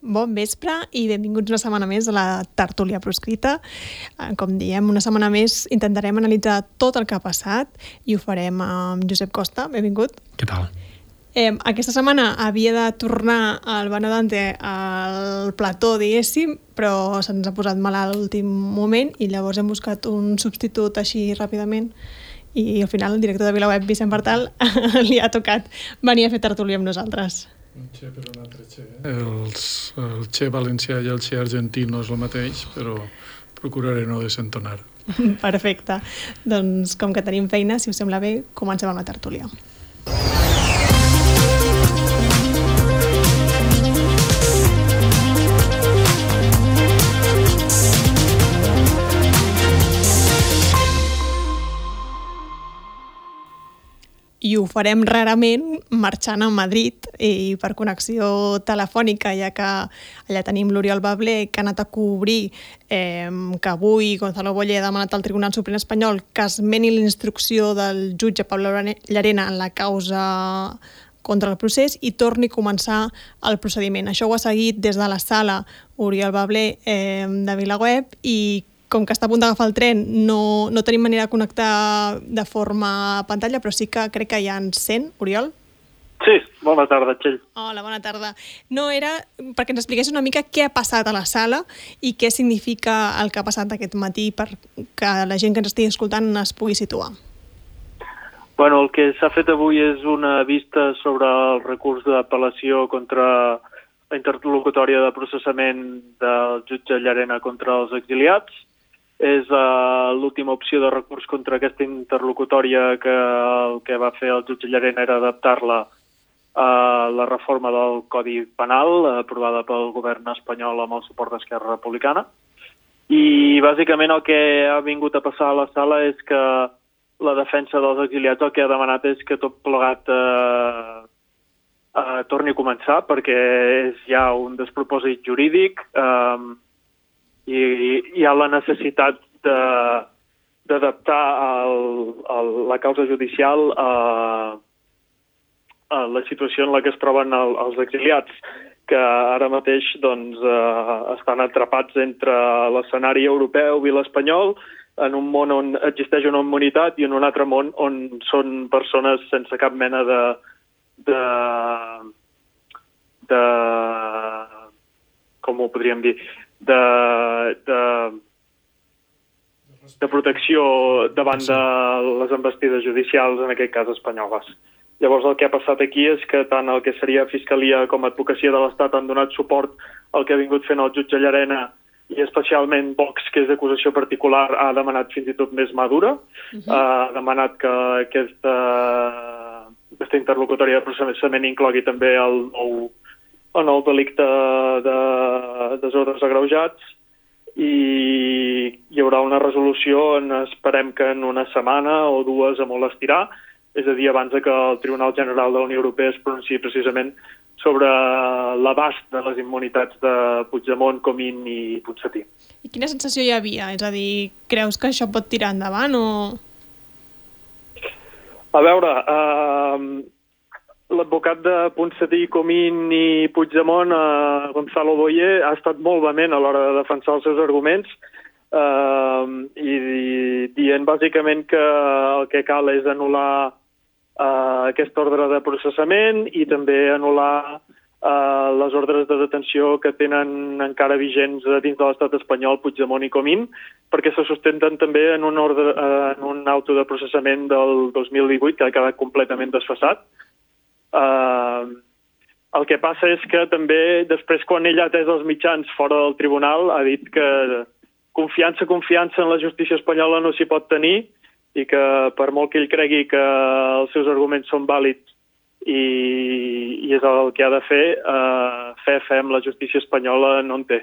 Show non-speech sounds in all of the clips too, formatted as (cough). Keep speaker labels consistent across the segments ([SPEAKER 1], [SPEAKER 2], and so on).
[SPEAKER 1] Bon vespre i benvinguts una setmana més a la tertúlia proscrita. Eh, com diem, una setmana més intentarem analitzar tot el que ha passat i ho farem amb Josep Costa. Benvingut.
[SPEAKER 2] Què tal?
[SPEAKER 1] Eh, aquesta setmana havia de tornar el Benedante al plató, diguéssim, però se'ns ha posat mal a l'últim moment i llavors hem buscat un substitut així ràpidament i al final el director de VilaWeb, Vicent Bartal, (laughs) li ha tocat venir a fer tertúlia amb nosaltres.
[SPEAKER 2] Un xe per un altre xe. Eh? Els, el xe valencià i el xe argentí no és el mateix, però procuraré no desentonar. (laughs)
[SPEAKER 1] Perfecte. Doncs com que tenim feina, si us sembla bé, comencem amb la tertúlia. I ho farem rarament marxant a Madrid i per connexió telefònica, ja que allà tenim l'Oriol Bablé, que ha anat a cobrir eh, que avui Gonzalo Bolle ha demanat al Tribunal Suprem Espanyol que es meni l'instrucció del jutge Pablo Llarena en la causa contra el procés i torni a començar el procediment. Això ho ha seguit des de la sala Oriol Bablé eh, de Vilaweb i com que està a punt d'agafar el tren, no, no tenim manera de connectar de forma pantalla, però sí que crec que ja ens sent, Oriol?
[SPEAKER 3] Sí, bona tarda, Txell.
[SPEAKER 1] Hola, bona tarda. No, era perquè ens expliqués una mica què ha passat a la sala i què significa el que ha passat aquest matí perquè la gent que ens estigui escoltant es pugui situar.
[SPEAKER 3] Bueno, el que s'ha fet avui és una vista sobre el recurs d'apel·lació contra la interlocutòria de processament del jutge Llarena contra els exiliats és uh, l'última opció de recurs contra aquesta interlocutòria que el que va fer el jutge Llarena era adaptar-la a la reforma del Codi Penal aprovada pel govern espanyol amb el suport d'Esquerra Republicana. I bàsicament el que ha vingut a passar a la sala és que la defensa dels exiliats el que ha demanat és que tot plegat eh, eh, torni a començar perquè és ja un despropòsit jurídic eh, i hi ha la necessitat d'adaptar la causa judicial a, a la situació en la que es troben el, els exiliats, que ara mateix doncs, eh, estan atrapats entre l'escenari europeu i l'espanyol, en un món on existeix una immunitat i en un altre món on són persones sense cap mena de, de, de com ho podríem dir, de, de, de protecció davant de les embestides judicials, en aquest cas espanyoles. Llavors el que ha passat aquí és que tant el que seria Fiscalia com Advocacia de l'Estat han donat suport al que ha vingut fent el jutge Llarena i especialment Vox, que és d'acusació particular, ha demanat fins i tot més madura, uh -huh. ha demanat que aquesta, aquesta interlocutòria de processament inclogui també el nou en el delicte de desordres agreujats i hi haurà una resolució, en, esperem que en una setmana o dues a molt estirar, és a dir, abans que el Tribunal General de la Unió Europea es pronunciï precisament sobre l'abast de les immunitats de Puigdemont, Comín i Ponsatí.
[SPEAKER 1] I quina sensació hi havia? És a dir, creus que això pot tirar endavant o...?
[SPEAKER 3] A veure, eh, l'advocat de Ponsatí, Comín i Puigdemont, eh, Gonzalo Boyer, ha estat molt vehement a l'hora de defensar els seus arguments eh, i, i dient bàsicament que el que cal és anul·lar eh, aquest ordre de processament i també anul·lar eh, les ordres de detenció que tenen encara vigents dins de l'estat espanyol Puigdemont i Comín, perquè se sustenten també en un, ordre, eh, en un auto de processament del 2018 que ha quedat completament desfassat, Uh, el que passa és que també després quan ell ha atès els mitjans fora del tribunal ha dit que confiança, confiança en la justícia espanyola no s'hi pot tenir i que per molt que ell cregui que els seus arguments són vàlids i, i és el que ha de fer, uh, fer, fer amb la justícia espanyola no en té.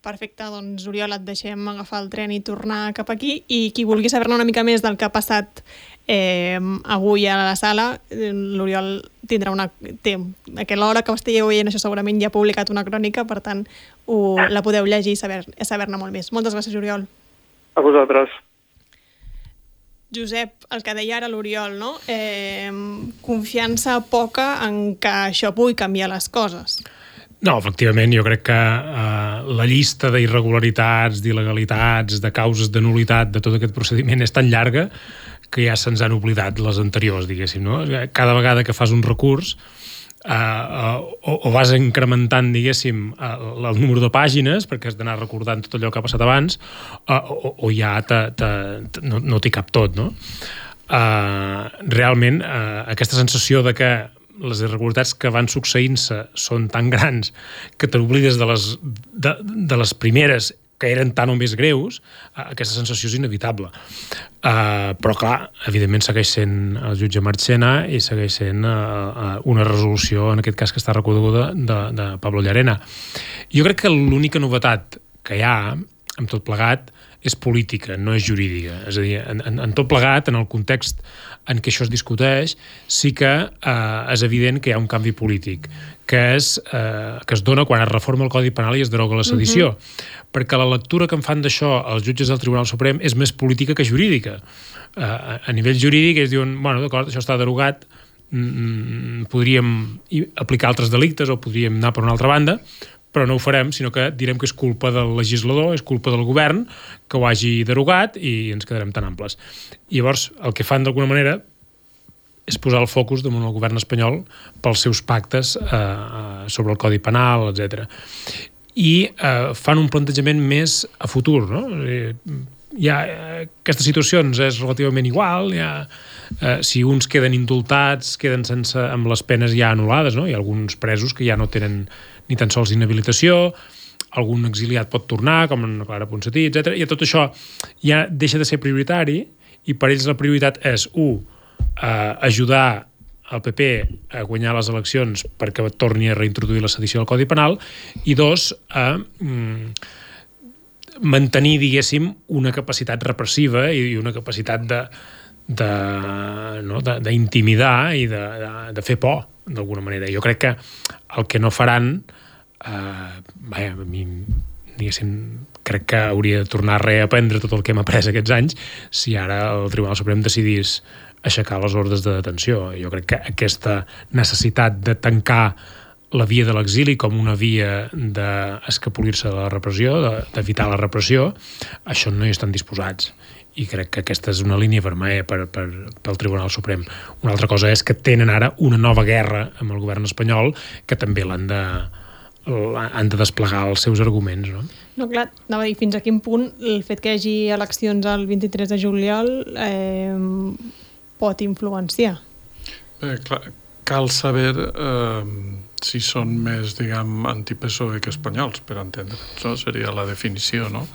[SPEAKER 1] Perfecte, doncs Oriol, et deixem agafar el tren i tornar cap aquí i qui vulgui saber-ne una mica més del que ha passat eh, avui a la sala, eh, l'Oriol tindrà una... Té, a l'hora que estigueu veient això segurament ja ha publicat una crònica, per tant ho, la podeu llegir i saber-ne saber molt més. Moltes gràcies, Oriol.
[SPEAKER 3] A vosaltres.
[SPEAKER 1] Josep, el que deia ara l'Oriol, no? Eh, confiança poca en que això pugui canviar les coses.
[SPEAKER 4] No, efectivament, jo crec que uh, la llista d'irregularitats, d'il·legalitats, de causes de nulitat de tot aquest procediment és tan llarga que ja se'ns han oblidat les anteriors, diguéssim. No? Cada vegada que fas un recurs uh, uh, o, o vas incrementant, diguéssim, uh, el número de pàgines, perquè has d'anar recordant tot allò que ha passat abans, uh, o, o ja te, te, te, no, no t'hi cap tot, no? Uh, realment, uh, aquesta sensació de que les irregularitats que van succeint-se són tan grans que te n'oblides de, les, de, de les primeres que eren tan o més greus, uh, aquesta sensació és inevitable. Uh, però, clar, evidentment segueix sent el jutge Marchena i segueix sent uh, una resolució, en aquest cas que està reconeguda, de, de Pablo Llarena. Jo crec que l'única novetat que hi ha, amb tot plegat, és política, no és jurídica. És a dir, en, en, en tot plegat, en el context en què això es discuteix, sí que eh, és evident que hi ha un canvi polític, que, és, eh, que es dona quan es reforma el Codi Penal i es deroga la sedició. Uh mhm. -huh. Perquè la lectura que en fan d'això els jutges del Tribunal Suprem és més política que jurídica. Eh, a nivell jurídic ells diuen, bueno, d'acord, això està derogat, mm, podríem aplicar altres delictes o podríem anar per una altra banda, però no ho farem, sinó que direm que és culpa del legislador, és culpa del govern que ho hagi derogat i ens quedarem tan amples. I llavors el que fan d'alguna manera és posar el focus damunt el govern espanyol pels seus pactes eh, eh sobre el Codi Penal, etc. I eh, fan un plantejament més a futur, no? Eh, ja, aquestes situacions és relativament igual, ja, eh, si uns queden indultats, queden sense, amb les penes ja anul·lades, no? hi ha alguns presos que ja no tenen ni tan sols inhabilitació, algun exiliat pot tornar, com en Clara Ponsatí, etc. I tot això ja deixa de ser prioritari i per ells la prioritat és, un, eh, ajudar el PP a guanyar les eleccions perquè torni a reintroduir la sedició del Codi Penal i dos, a mm, mantenir, diguéssim, una capacitat repressiva i una capacitat de d'intimidar no? de, i de, de, de fer por, d'alguna manera. Jo crec que el que no faran eh, vaja, a mi diguéssim, crec que hauria de tornar a reaprendre tot el que hem après aquests anys si ara el Tribunal Suprem decidís aixecar les ordres de detenció. Jo crec que aquesta necessitat de tancar la via de l'exili com una via d'escapolir-se de la repressió, d'evitar la repressió, això no hi estan disposats i crec que aquesta és una línia vermella per, per, pel Tribunal Suprem. Una altra cosa és que tenen ara una nova guerra amb el govern espanyol que també l'han de, han de desplegar els seus arguments, no?
[SPEAKER 1] No, clar, anava a dir, fins a quin punt el fet que hi hagi eleccions el 23 de juliol eh, pot influenciar?
[SPEAKER 2] Bé, clar, cal saber eh, si són més, diguem, anti-PSOE que espanyols, per entendre. Això seria la definició, no?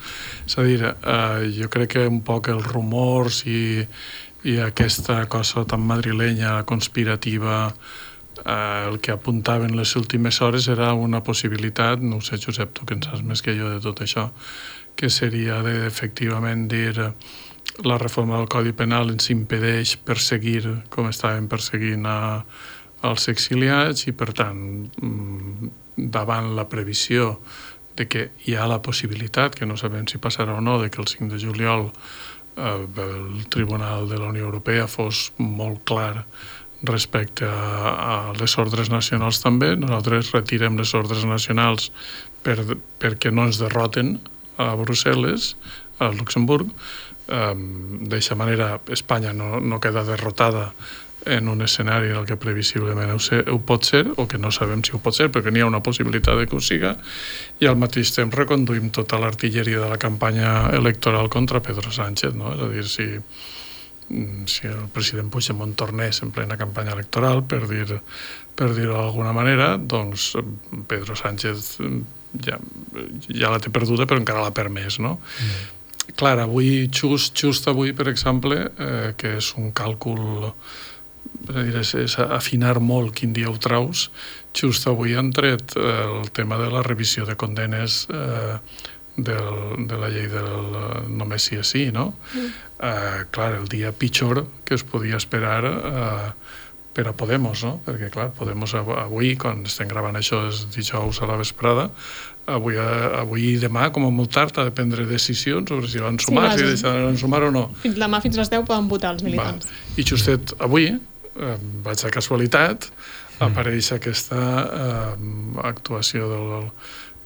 [SPEAKER 2] És a dir, eh, jo crec que un poc els rumors i, i aquesta cosa tan madrilenya, conspirativa, eh, el que apuntaven les últimes hores era una possibilitat, no sé, Josep, tu que en saps més que jo de tot això, que seria de, efectivament dir la reforma del Codi Penal ens impedeix perseguir com estaven perseguint a, als exiliats i, per tant, mm, davant la previsió de que hi ha la possibilitat, que no sabem si passarà o no, de que el 5 de juliol eh, el Tribunal de la Unió Europea fos molt clar respecte a, a les ordres nacionals també. Nosaltres retirem les ordres nacionals per, perquè no ens derroten a Brussel·les, a Luxemburg. Um, D'aquesta manera Espanya no, no queda derrotada en un escenari en el que previsiblement ho, ser, ho pot ser, o que no sabem si ho pot ser, perquè n'hi ha una possibilitat de que ho siga, i al mateix temps reconduïm tota l'artilleria de la campanya electoral contra Pedro Sánchez, no? És a dir, si, Mm, si el president Puigdemont tornés en plena campanya electoral, per dir per dir-ho d'alguna manera, doncs Pedro Sánchez mm, ja, ja la té perduda, però encara la perd més, no? Mm. Clar, avui, just, just avui, per exemple, eh, que és un càlcul és, dir, és, és afinar molt quin dia ho traus, just avui han tret eh, el tema de la revisió de condenes eh, del, de la llei del només sí és sí, no? Mm. Uh, clar, el dia pitjor que es podia esperar uh, per a Podemos, no? Perquè, clar, Podemos avui, quan estem gravant això, és dijous a la vesprada, avui, uh, avui i demà, com a molt tard, ha de prendre decisions sobre si van sumar, sí, si deixaran sumar o no.
[SPEAKER 1] Fins demà, fins les 10, poden votar els militants.
[SPEAKER 2] Va. I justet avui, eh, vaig a casualitat, apareix aquesta eh, actuació del,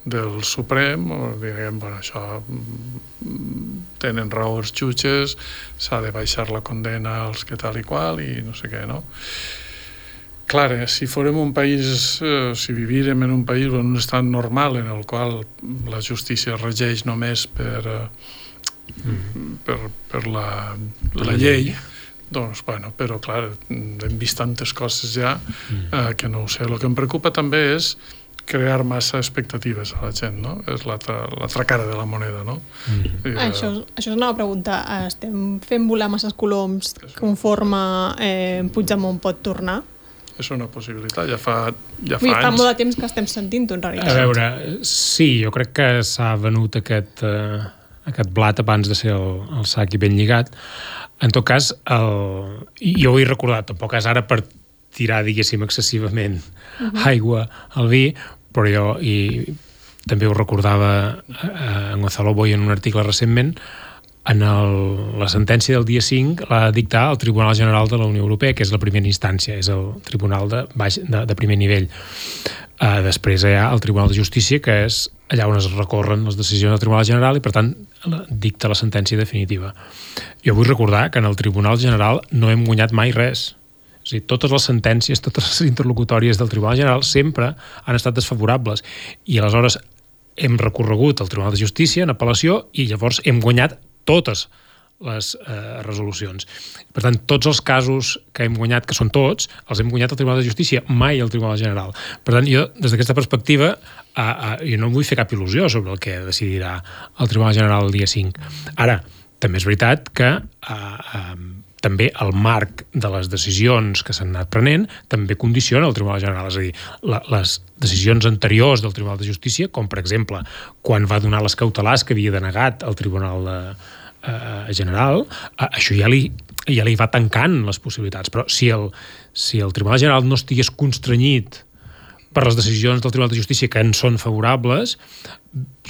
[SPEAKER 2] del Suprem, o diguem, bueno, això mm, tenen raó els jutges, s'ha de baixar la condena als que tal i qual, i no sé què, no? Clar, eh, si fórem un país, eh, si vivírem en un país en un estat normal en el qual la justícia regeix només per, eh, mm. per, per la, la llei, doncs, bueno, però clar, hem vist tantes coses ja mm. eh, que no ho sé. El que em preocupa també és crear massa expectatives a la gent, no? És l'altra cara de la moneda, no?
[SPEAKER 1] Mm. I, eh... això, això és una pregunta. Estem fent volar masses coloms conforme eh, Puigdemont pot tornar?
[SPEAKER 2] és una possibilitat, ja fa, ja fa
[SPEAKER 1] Vull,
[SPEAKER 2] anys.
[SPEAKER 1] Fa molt de temps que estem sentint-ho, en realitat.
[SPEAKER 4] A veure, sí, jo crec que s'ha venut aquest, uh, aquest blat abans de ser el, el sac i ben lligat. En tot cas, el, jo ho he recordat, tampoc és ara per tirar, diguéssim, excessivament uh -huh. aigua al vi, però jo, i també ho recordava eh, en Gonzalo Boy en un article recentment, en el, la sentència del dia 5 l'ha dictar el Tribunal General de la Unió Europea, que és la primera instància, és el tribunal de, baix, de, de primer nivell. Uh, després hi ha el Tribunal de Justícia, que és allà on es recorren les decisions del Tribunal General i, per tant, dicta la sentència definitiva. Jo vull recordar que en el Tribunal General no hem guanyat mai res. És dir, totes les sentències, totes les interlocutòries del Tribunal General sempre han estat desfavorables i aleshores hem recorregut al Tribunal de Justícia en apel·lació i llavors hem guanyat totes les eh, resolucions. Per tant, tots els casos que hem guanyat, que són tots, els hem guanyat al Tribunal de Justícia, mai al Tribunal General. Per tant, jo, des d'aquesta perspectiva, eh, eh, jo no vull fer cap il·lusió sobre el que decidirà el Tribunal General el dia 5. Ara, també és veritat que eh, eh, també el marc de les decisions que s'han anat prenent també condiciona el Tribunal General. És a dir, la, les decisions anteriors del Tribunal de Justícia, com per exemple quan va donar les cautelars que havia denegat el Tribunal de, eh, general, eh, això ja li, ja li va tancant les possibilitats. Però si el, si el Tribunal General no estigués constrenyit per les decisions del Tribunal de Justícia que en són favorables,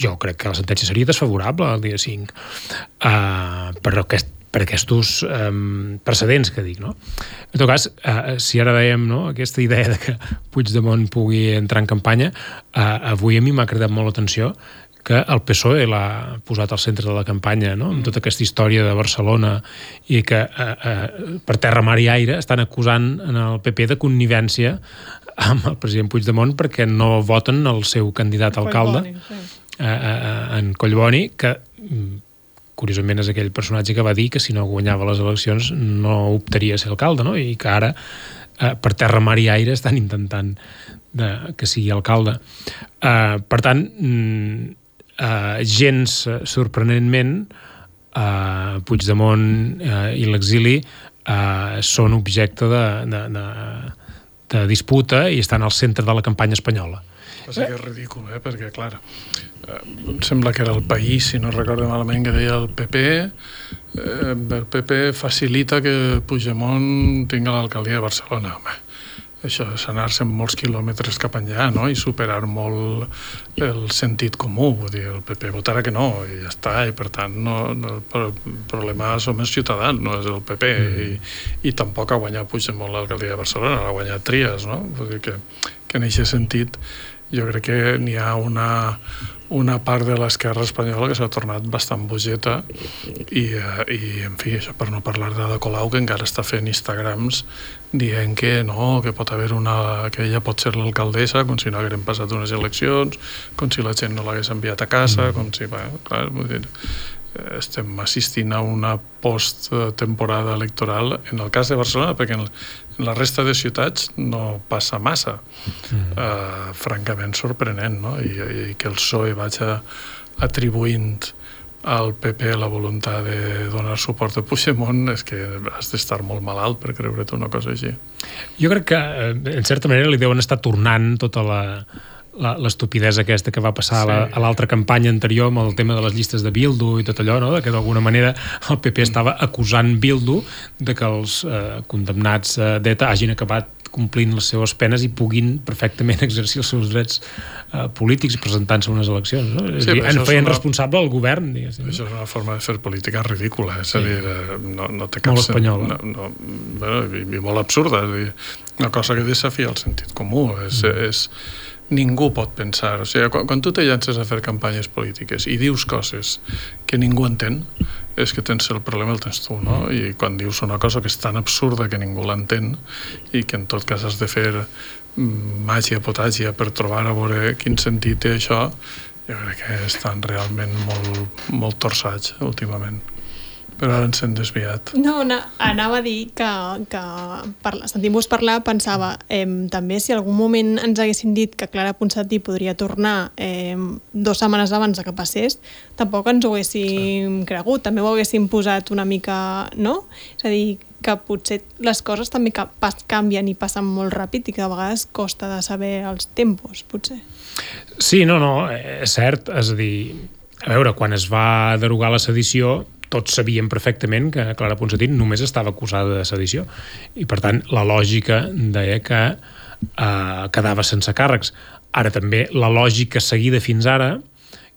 [SPEAKER 4] jo crec que la sentència seria desfavorable el dia 5. Uh, eh, però aquest, per aquests um, precedents que dic, no? En tot cas, uh, si ara dèiem no, aquesta idea de que Puigdemont pugui entrar en campanya, uh, avui a mi m'ha cridat molt l'atenció que el PSOE l'ha posat al centre de la campanya, no? amb tota aquesta història de Barcelona i que eh, eh, per terra, mar i aire estan acusant en el PP de connivència amb el president Puigdemont perquè no voten el seu candidat a alcalde Collboni, sí. eh, eh, en Collboni, que mm, curiosament és aquell personatge que va dir que si no guanyava les eleccions no optaria a ser alcalde, no? i que ara eh, per terra, mar i aire estan intentant de, que sigui alcalde. Eh, per tant, mm, eh, gens sorprenentment eh, Puigdemont eh, i l'exili eh, són objecte de, de, de, de disputa i estan al centre de la campanya espanyola.
[SPEAKER 2] Passa que és ridícul, eh? perquè, clar, eh, em sembla que era el país, si no recordo malament, que deia el PP, eh, el PP facilita que Puigdemont tingui l'alcaldia de Barcelona. Home, això és anar-se molts quilòmetres cap enllà no? i superar molt el sentit comú, vull dir, el PP votarà que no i ja està, i per tant no, no, el problema som els ciutadans no és el PP, mm. i, i tampoc ha guanyat Puigdemont l'alcaldia de Barcelona l'ha guanyat Trias, no? Vull dir que, que en aquest sentit jo crec que n'hi ha una, una part de l'esquerra espanyola que s'ha tornat bastant bugeta i, eh, i, en fi, això per no parlar de Colau, que encara està fent Instagrams dient que no, que pot haver una... que ella pot ser l'alcaldessa com si no hagueren passat unes eleccions, com si la gent no l'hagués enviat a casa, mm. com si... Bueno, clar, vull dir, estem assistint a una post-temporada electoral en el cas de Barcelona, perquè en, en la resta de ciutats no passa massa. Mm. Uh, francament sorprenent, no? I, i que el PSOE vagi atribuint al PP la voluntat de donar suport a Puigdemont és que has d'estar molt malalt per creure't una cosa així.
[SPEAKER 4] Jo crec que, eh, en certa manera, li deuen estar tornant tota la, l'estupidesa aquesta que va passar sí. a l'altra campanya anterior amb el tema de les llistes de Bildu i tot allò, no? de que d'alguna manera el PP estava acusant Bildu de que els eh, condemnats eh, d'ETA hagin acabat complint les seves penes i puguin perfectament (laughs) exercir els seus drets uh, polítics presentant-se a unes eleccions. No? Sí, dir, en feien una... responsable el govern. Diguéssim.
[SPEAKER 2] Això és una forma de fer política ridícula, és sí. a dir, eh, no, no té cap...
[SPEAKER 4] Molt espanyola.
[SPEAKER 2] No, no, bueno, i, i molt absurda. És a dir, una cosa que desafia el sentit comú. És, mm. és, ningú pot pensar. O sigui, quan, quan tu te llances a fer campanyes polítiques i dius coses que ningú entén, és que tens el problema el tens tu, no? I quan dius una cosa que és tan absurda que ningú l'entén i que en tot cas has de fer mm, màgia, potàgia per trobar a veure quin sentit té això, jo crec que estan realment molt, molt torçats últimament però ara ens hem desviat.
[SPEAKER 1] No, no, anava a dir que, que parla, sentint-vos parlar pensava eh, també si algun moment ens haguessin dit que Clara Ponsatí podria tornar eh, dues setmanes abans que passés, tampoc ens ho haguéssim sí. cregut, també ho haguéssim posat una mica, no? És a dir, que potser les coses també canvien i passen molt ràpid i que a vegades costa de saber els tempos, potser.
[SPEAKER 4] Sí, no, no, és cert, és a dir, a veure, quan es va derogar la sedició tots sabíem perfectament que Clara Ponsatí només estava acusada de sedició i per tant la lògica deia que eh, quedava sense càrrecs. Ara també la lògica seguida fins ara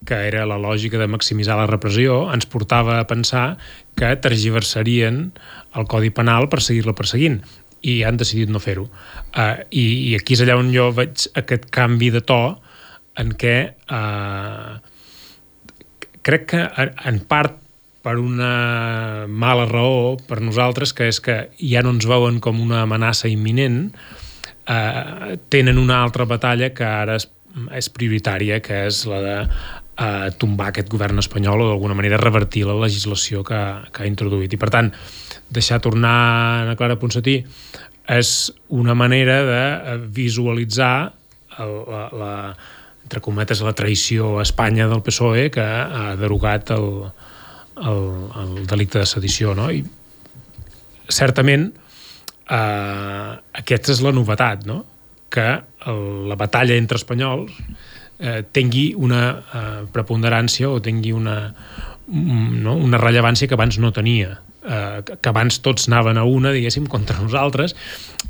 [SPEAKER 4] que era la lògica de maximitzar la repressió, ens portava a pensar que tergiversarien el Codi Penal per seguir-la perseguint i han decidit no fer-ho. Uh, i, I aquí és allà on jo veig aquest canvi de to en què uh, crec que en part per una mala raó per nosaltres, que és que ja no ens veuen com una amenaça imminent, eh, tenen una altra batalla que ara és, és prioritària, que és la de eh, tombar aquest govern espanyol o d'alguna manera revertir la legislació que, que ha introduït. I per tant, deixar tornar a Clara Ponsatí és una manera de visualitzar el, la, la, entre cometes, la traïció a Espanya del PSOE que ha derogat el, el, el delicte de sedició, no? I certament eh, aquesta és la novetat, no? Que el, la batalla entre espanyols eh, tingui una eh, preponderància o tingui una, no? una rellevància que abans no tenia eh, que abans tots anaven a una, diguéssim, contra nosaltres,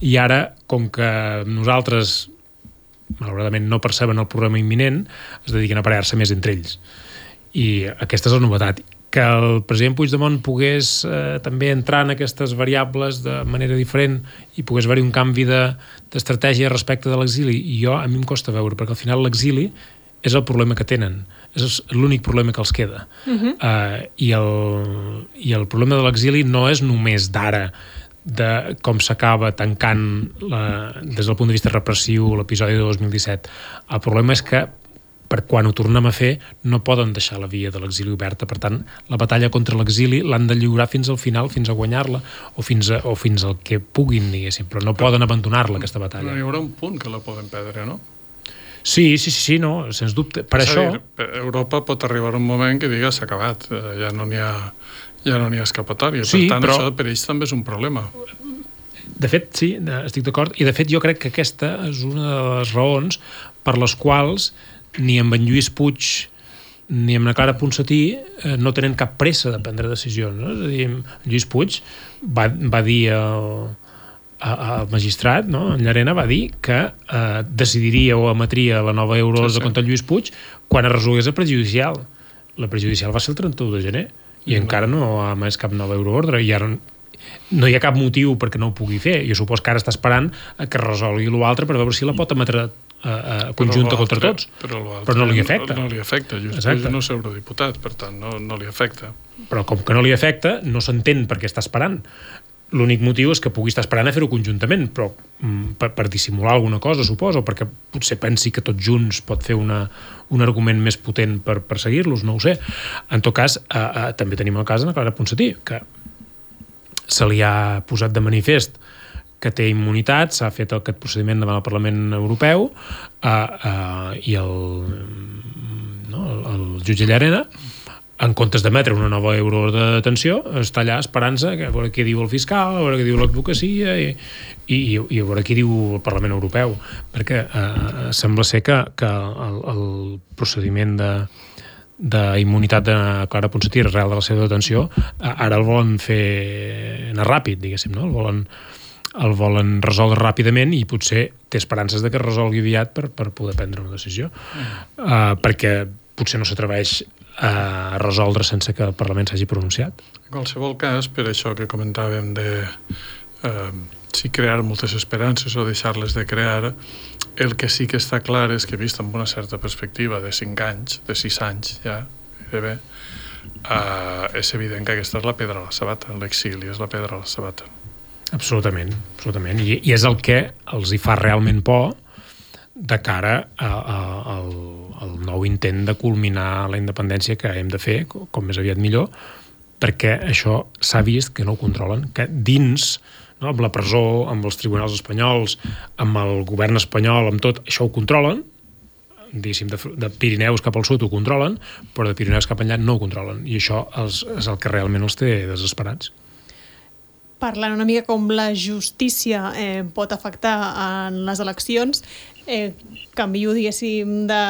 [SPEAKER 4] i ara, com que nosaltres malauradament no perceben el problema imminent, es dediquen a parar-se més entre ells. I aquesta és la novetat que el president Puigdemont pogués eh, també entrar en aquestes variables de manera diferent i pogués haver-hi un canvi d'estratègia de, respecte de l'exili. I jo, a mi em costa veure, perquè al final l'exili és el problema que tenen, és l'únic problema que els queda. Uh -huh. uh, i, el, I el problema de l'exili no és només d'ara, de com s'acaba tancant la, des del punt de vista repressiu l'episodi de 2017. El problema és que per quan ho tornem a fer no poden deixar la via de l'exili oberta. Per tant, la batalla contra l'exili l'han de lliurar fins al final, fins a guanyar-la, o, fins a, o fins al que puguin, diguéssim, però no poden abandonar-la, aquesta batalla.
[SPEAKER 2] Però hi haurà un punt que la poden perdre, no?
[SPEAKER 4] Sí, sí, sí, sí no, sens dubte. Per és això...
[SPEAKER 2] Dir, Europa pot arribar un moment que diga s'ha acabat, eh, ja no n'hi ha, ja no n'hi ha escapatòria.
[SPEAKER 4] Sí,
[SPEAKER 2] per tant,
[SPEAKER 4] però...
[SPEAKER 2] això per ells també és un problema.
[SPEAKER 4] De fet, sí, estic d'acord. I de fet jo crec que aquesta és una de les raons per les quals ni amb en Lluís Puig ni amb la Clara Ponsatí eh, no tenen cap pressa de prendre decisions. No? És a dir, Lluís Puig va, va dir al, al magistrat, no? en Llarena, va dir que eh, decidiria o emetria la nova euroordre sí, sí. contra Lluís Puig quan es resolgués el prejudicial. La prejudicial va ser el 31 de gener i mm. encara no ha emès cap nova euroordre i ara no hi ha cap motiu perquè no ho pugui fer. Jo supos que ara està esperant que resolgui l'altre per veure si la pot emetre eh, conjunta contra tots, però, però no li afecta.
[SPEAKER 2] No, no li afecta, just no és eurodiputat, per tant, no, no li afecta.
[SPEAKER 4] Però com que no li afecta, no s'entén per què està esperant. L'únic motiu és que pugui estar esperant a fer-ho conjuntament, però mm, per, per dissimular alguna cosa, suposo, perquè potser pensi que tots junts pot fer una, un argument més potent per perseguir-los, no ho sé. En tot cas, eh, eh, també tenim el cas de la Clara Ponsatí, que se li ha posat de manifest que té immunitat, s'ha fet aquest procediment davant el Parlament Europeu uh, uh, i el, no, el, el jutge Llarena en comptes d'emetre una nova euro de detenció, està allà esperant-se a veure què diu el fiscal, a veure què diu l'advocacia i, i, i a veure què diu el Parlament Europeu, perquè eh, sembla ser que, que el, el procediment de, d'immunitat de Clara Ponsatí real de la seva detenció, ara el volen fer anar ràpid, diguéssim, no? El volen, el volen resoldre ràpidament i potser té esperances de que es resolgui aviat per, per poder prendre una decisió. Mm. Uh, perquè potser no s'atreveix a resoldre sense que el Parlament s'hagi pronunciat.
[SPEAKER 2] En qualsevol cas, per això que comentàvem de eh, si crear moltes esperances o deixar-les de crear, el que sí que està clar és que vist amb una certa perspectiva de 5 anys, de 6 anys ja, bé, uh, és evident que aquesta és la pedra a la sabata, l'exili és la pedra a la sabata.
[SPEAKER 4] Absolutament, absolutament. I, I és el que els hi fa realment por de cara a, a, al, al nou intent de culminar la independència que hem de fer, com més aviat millor, perquè això s'ha vist que no ho controlen, que dins no, amb la presó, amb els tribunals espanyols, amb el govern espanyol, amb tot, això ho controlen, diguéssim, de, de Pirineus cap al sud ho controlen, però de Pirineus cap enllà no ho controlen, i això és, és el que realment els té desesperats.
[SPEAKER 1] Parlant una mica com la justícia eh, pot afectar en les eleccions, eh, canvio, diguéssim, de,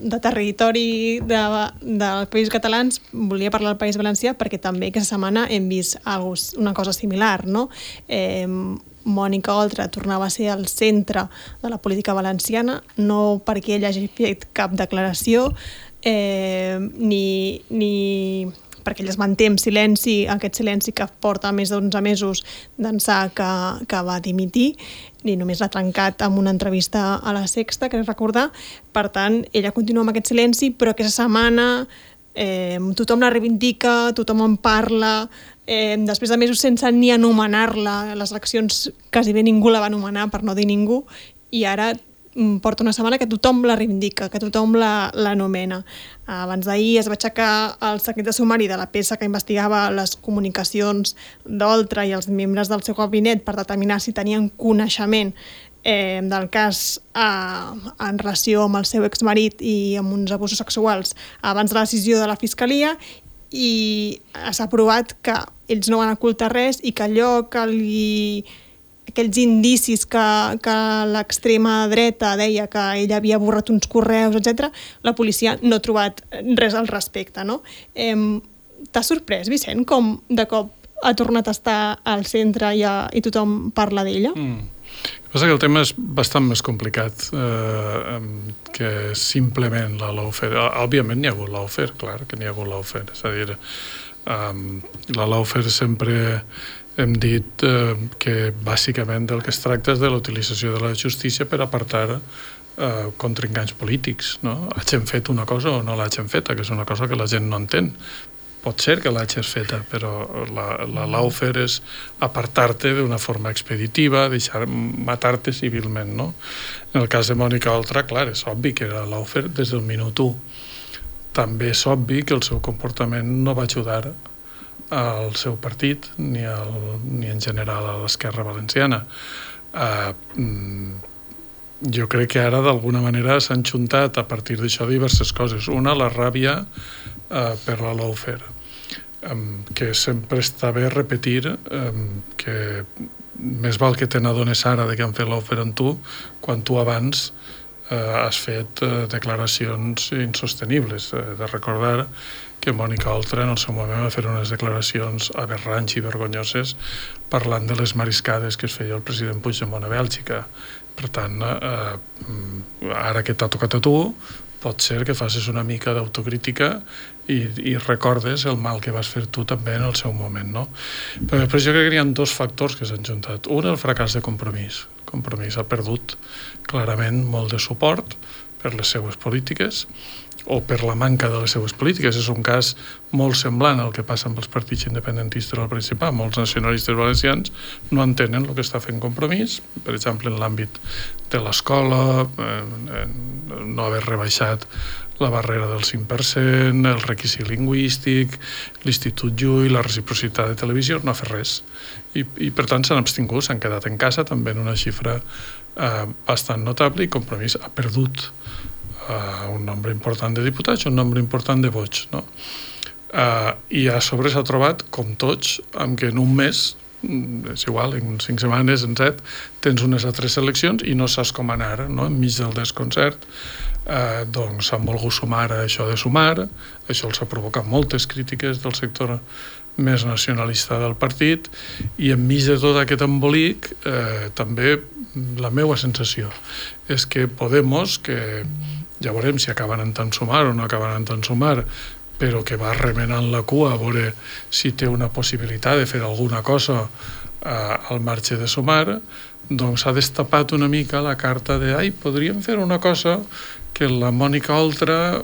[SPEAKER 1] de territori de, dels països catalans, volia parlar del País Valencià perquè també aquesta setmana hem vist algo, una cosa similar, no? Eh, Mònica Oltra tornava a ser al centre de la política valenciana, no perquè ella hagi fet cap declaració, eh, ni, ni perquè ella es manté en silenci, aquest silenci que porta més d'11 mesos d'ençà que, que va dimitir, ni només l'ha trencat amb una entrevista a la Sexta, que recordar. Per tant, ella continua amb aquest silenci, però aquesta setmana eh, tothom la reivindica, tothom en parla, eh, després de mesos sense ni anomenar-la, les eleccions quasi bé ningú la va anomenar, per no dir ningú, i ara porta una setmana que tothom la reivindica, que tothom l'anomena. La, Abans d'ahir es va aixecar el secret de sumari de la peça que investigava les comunicacions d'Oltra i els membres del seu gabinet per determinar si tenien coneixement eh, del cas eh, en relació amb el seu exmarit i amb uns abusos sexuals abans de la decisió de la Fiscalia i s'ha provat que ells no van ocultar res i que allò que li aquells indicis que, que l'extrema dreta deia que ella havia borrat uns correus, etc, la policia no ha trobat res al respecte. No? Eh, T'ha sorprès, Vicent, com de cop ha tornat a estar al centre i, a, i tothom parla d'ella? Mm.
[SPEAKER 2] Passa que el tema és bastant més complicat eh, que simplement la lawfare. Òbviament n'hi ha hagut lawfare, clar que n'hi ha hagut lawfare. És a dir, um, la lawfare sempre hem dit eh, que bàsicament del que es tracta és de l'utilització de la justícia per apartar eh, contrincants polítics. No? Hagin fet una cosa o no l'hagin feta, que és una cosa que la gent no entén. Pot ser que l'hagis feta, però la, la laufer és apartar-te d'una forma expeditiva, deixar matar-te civilment. No? En el cas de Mònica Oltra, clar, és obvi que era laufer des del minut 1. També és obvi que el seu comportament no va ajudar al seu partit ni, al, ni en general a l'esquerra valenciana. Uh, jo crec que ara d'alguna manera s'han juntat a partir d'això diverses coses. Una, la ràbia uh, per la lawfare, um, que sempre està bé repetir um, que més val que te n'adones ara de que han fet lawfare amb tu quan tu abans uh, has fet uh, declaracions insostenibles. Uh, de recordar que Mònica Oltra en el seu moment va fer unes declaracions aberrants i vergonyoses parlant de les mariscades que es feia el president Puigdemont a Bèlgica. Per tant, eh, ara que t'ha tocat a tu, pot ser que facis una mica d'autocrítica i, i recordes el mal que vas fer tu també en el seu moment, no? Però després jo crec que hi ha dos factors que s'han juntat. Un, el fracàs de compromís. Compromís ha perdut clarament molt de suport per les seues polítiques o per la manca de les seues polítiques. És un cas molt semblant al que passa amb els partits independentistes al Principat. Molts nacionalistes valencians no entenen el que està fent compromís, per exemple, en l'àmbit de l'escola, no haver rebaixat la barrera del 5%, el requisit lingüístic, l'Institut Llull, la reciprocitat de televisió, no ha fet res. I, i per tant s'han abstingut, s'han quedat en casa també en una xifra eh, bastant notable i Compromís ha perdut uh, un nombre important de diputats, un nombre important de vots, no? Uh, I a sobre s'ha trobat, com tots, amb que en un mes mm, és igual, en cinc setmanes, en set, tens unes altres eleccions i no saps com anar, no? enmig del desconcert, eh, doncs s'han volgut sumar a això de sumar, això els ha provocat moltes crítiques del sector més nacionalista del partit i enmig de tot aquest embolic eh, també la meva sensació és que Podemos, que ja veurem si acaben en tant sumar o no acaben en tant sumar, però que va remenant la cua a veure si té una possibilitat de fer alguna cosa eh, al marge de sumar, doncs s'ha destapat una mica la carta de ai, podríem fer una cosa que la Mònica Oltra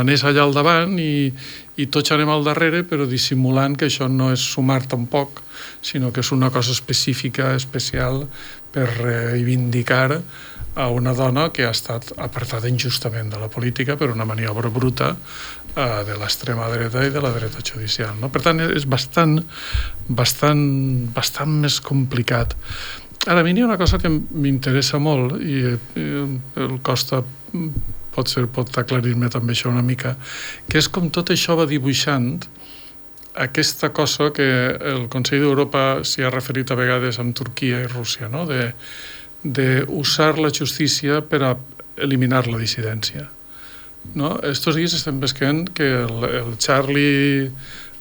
[SPEAKER 2] anés allà al davant i, i tots anem al darrere, però dissimulant que això no és sumar tampoc, sinó que és una cosa específica, especial, per reivindicar a una dona que ha estat apartada injustament de la política per una maniobra bruta eh, de l'extrema dreta i de la dreta judicial. No? Per tant, és bastant, bastant, bastant més complicat. Ara, a mi hi ha una cosa que m'interessa molt i, i el Costa pot ser pot aclarir-me també això una mica, que és com tot això va dibuixant aquesta cosa que el Consell d'Europa s'hi ha referit a vegades amb Turquia i Rússia, no? de, de usar la justícia per a eliminar la dissidència. No? Estos dies estem veient que el, el Charlie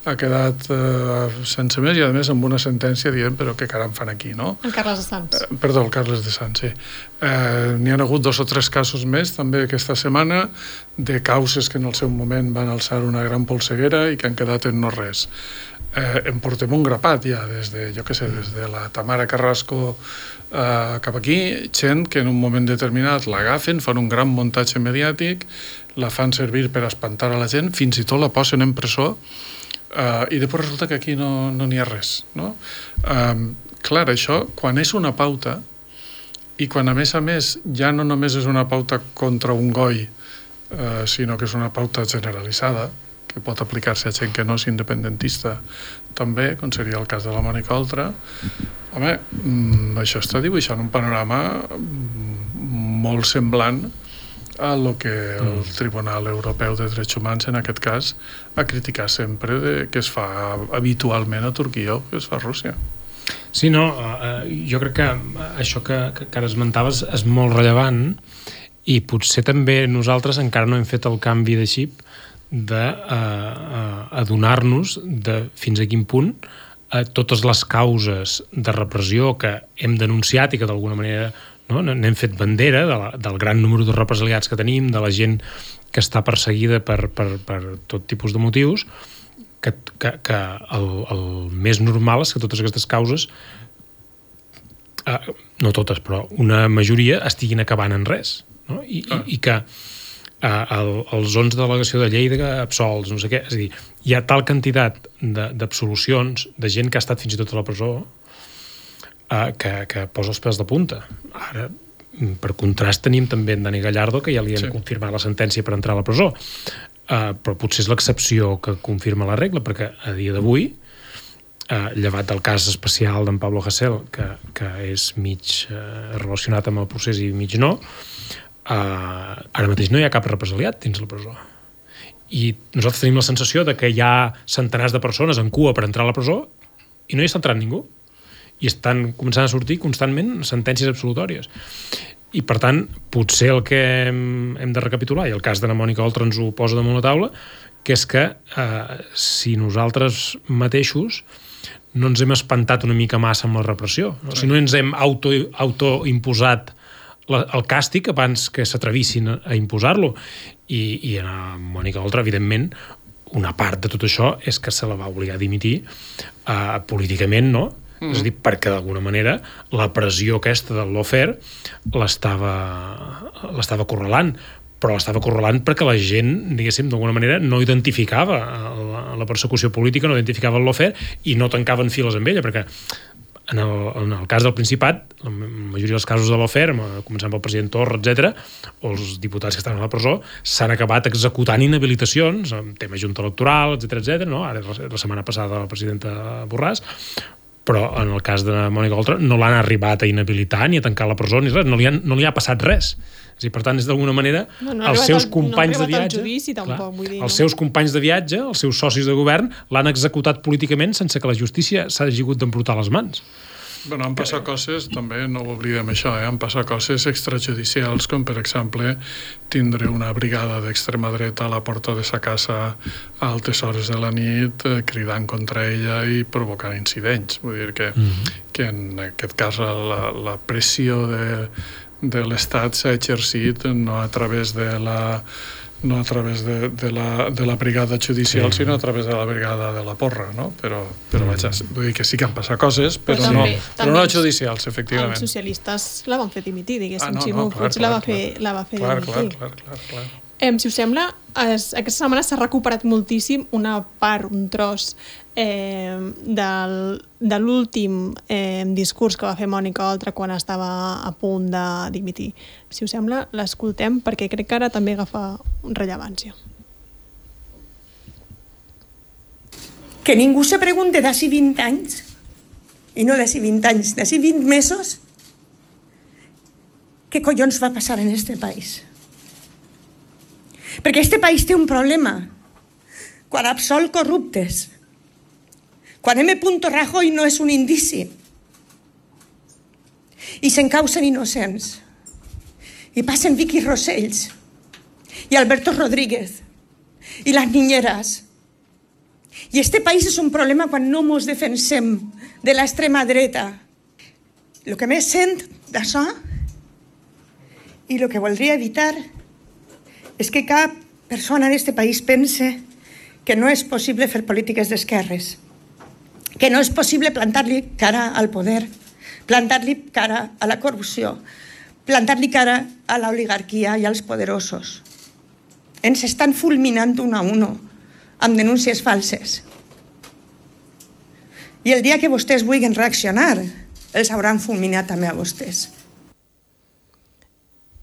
[SPEAKER 2] ha quedat eh, sense més i a més amb una sentència dient però què caram fan aquí, no?
[SPEAKER 1] El Carles de Sants.
[SPEAKER 2] Eh, perdó, el Carles de Sants, sí. Eh, N'hi ha hagut dos o tres casos més també aquesta setmana de causes que en el seu moment van alçar una gran polseguera i que han quedat en no res. Eh, en portem un grapat ja des de, jo què sé, des de la Tamara Carrasco eh, cap aquí, gent que en un moment determinat l'agafen, fan un gran muntatge mediàtic, la fan servir per espantar a la gent, fins i tot la posen en presó Uh, I després resulta que aquí no n'hi no ha res. No? Um, clar, això, quan és una pauta, i quan a més a més ja no només és una pauta contra un goi, uh, sinó que és una pauta generalitzada, que pot aplicar-se a gent que no és independentista també, com seria el cas de la Mònica Oltra, home, mm, això està dibuixant un panorama mm, molt semblant a lo que el mm. Tribunal Europeu de Drets Humans, en aquest cas, ha criticat sempre de, que es fa habitualment a Turquia o que es fa a Rússia.
[SPEAKER 4] Sí, no, uh, jo crec que això que, que, que ara esmentaves és molt rellevant i potser també nosaltres encara no hem fet el canvi de xip de uh, adonar-nos de fins a quin punt uh, totes les causes de repressió que hem denunciat i que d'alguna manera no? n'hem fet bandera de la, del gran número de represaliats que tenim, de la gent que està perseguida per, per, per tot tipus de motius, que, que, que el, el més normal és que totes aquestes causes, eh, no totes, però una majoria estiguin acabant en res. No? I, ah. i, i que eh, el, els 11 de delegació de Lleida absolts, no sé què, és a dir, hi ha tal quantitat d'absolucions de, de gent que ha estat fins i tot a la presó eh, que, que posa els pèls de punta. Ara, per contrast, tenim també en Dani Gallardo, que ja li han sí. confirmat la sentència per entrar a la presó. Uh, però potser és l'excepció que confirma la regla, perquè a dia d'avui, uh, llevat del cas especial d'en Pablo Hasél, que, que és mig uh, relacionat amb el procés i mig no, uh, ara mateix no hi ha cap represaliat dins la presó. I nosaltres tenim la sensació de que hi ha centenars de persones en cua per entrar a la presó i no hi està entrant ningú i estan començant a sortir constantment sentències absolutòries. I, per tant, potser el que hem, hem de recapitular, i el cas de la Mònica Oltra ens ho posa damunt la taula, que és que eh, si nosaltres mateixos no ens hem espantat una mica massa amb la repressió, no? si no ens hem auto, autoimposat la, el càstig abans que s'atrevissin a, a imposar-lo. I, I a Mònica Oltra, evidentment, una part de tot això és que se la va obligar a dimitir eh, políticament, no? Mm. És a dir, perquè d'alguna manera la pressió aquesta del lawfare l'estava correlant però l'estava correlant perquè la gent, diguéssim, d'alguna manera no identificava la, la persecució política, no identificava el lawfare i no tancaven files amb ella, perquè en el, en el cas del Principat, la majoria dels casos de l'Ofer, començant pel president Torra, etc, o els diputats que estan a la presó, s'han acabat executant inhabilitacions, en tema junta electoral, etc etc. no? Ara, la setmana passada la presidenta Borràs, però en el cas de Mònica Oltra no l'han arribat a inhabilitar ni a tancar la presó ni res, no li, han, no li ha passat res. És dir, per tant, és d'alguna manera no, no els seus companys no de viatge...
[SPEAKER 1] Judici, tampoc, clar, vull dir,
[SPEAKER 4] els no? seus companys de viatge, els seus socis de govern, l'han executat políticament sense que la justícia s'hagi hagut d'embrutar les mans.
[SPEAKER 2] Bueno, han passat coses, també no ho oblidem això, eh? han passat coses extrajudicials, com per exemple tindre una brigada d'extrema dreta a la porta de sa casa a altes hores de la nit eh, cridant contra ella i provocant incidents. Vull dir que, mm -hmm. que en aquest cas la, la pressió de, de l'Estat s'ha exercit no a través de la no a través de, de, la, de la brigada judicial, sí. sinó a través de la brigada de la porra, no? Però, però vaja, mm. vull dir que sí que han passat coses, però, però, no, també, però no judicials, efectivament.
[SPEAKER 1] Els socialistes la van fer dimitir, diguéssim. Ah, no, Ximo no, clar, Puig clar, la va fer, clar. la va fer
[SPEAKER 2] clar,
[SPEAKER 1] dimitir.
[SPEAKER 2] Clar, clar, clar, clar.
[SPEAKER 1] Eh, si us sembla, es, aquesta setmana s'ha recuperat moltíssim una part, un tros eh, del, de l'últim eh, discurs que va fer Mònica Oltra quan estava a punt de dimitir. Si us sembla, l'escoltem perquè crec que ara també agafa rellevància.
[SPEAKER 5] Que ningú se pregunte d'ací 20 anys, i no d'ací 20 anys, d'ací 20 mesos, què collons va passar en este país? Perquè este país té un problema. Quan absol corruptes, quan M. Rajoy no és un indici i s'encausen innocents i passen Vicky Rosells i Alberto Rodríguez i les niñeras i este país és un problema quan no mos defensem de l'extrema dreta. El que més sent d'això i el que voldria evitar és que cap persona en país pense que no és possible fer polítiques d'esquerres, que no és possible plantar-li cara al poder, plantar-li cara a la corrupció, plantar-li cara a l'oligarquia i als poderosos. Ens estan fulminant un a uno amb denúncies falses. I el dia que vostès vulguin reaccionar, els hauran fulminat també a vostès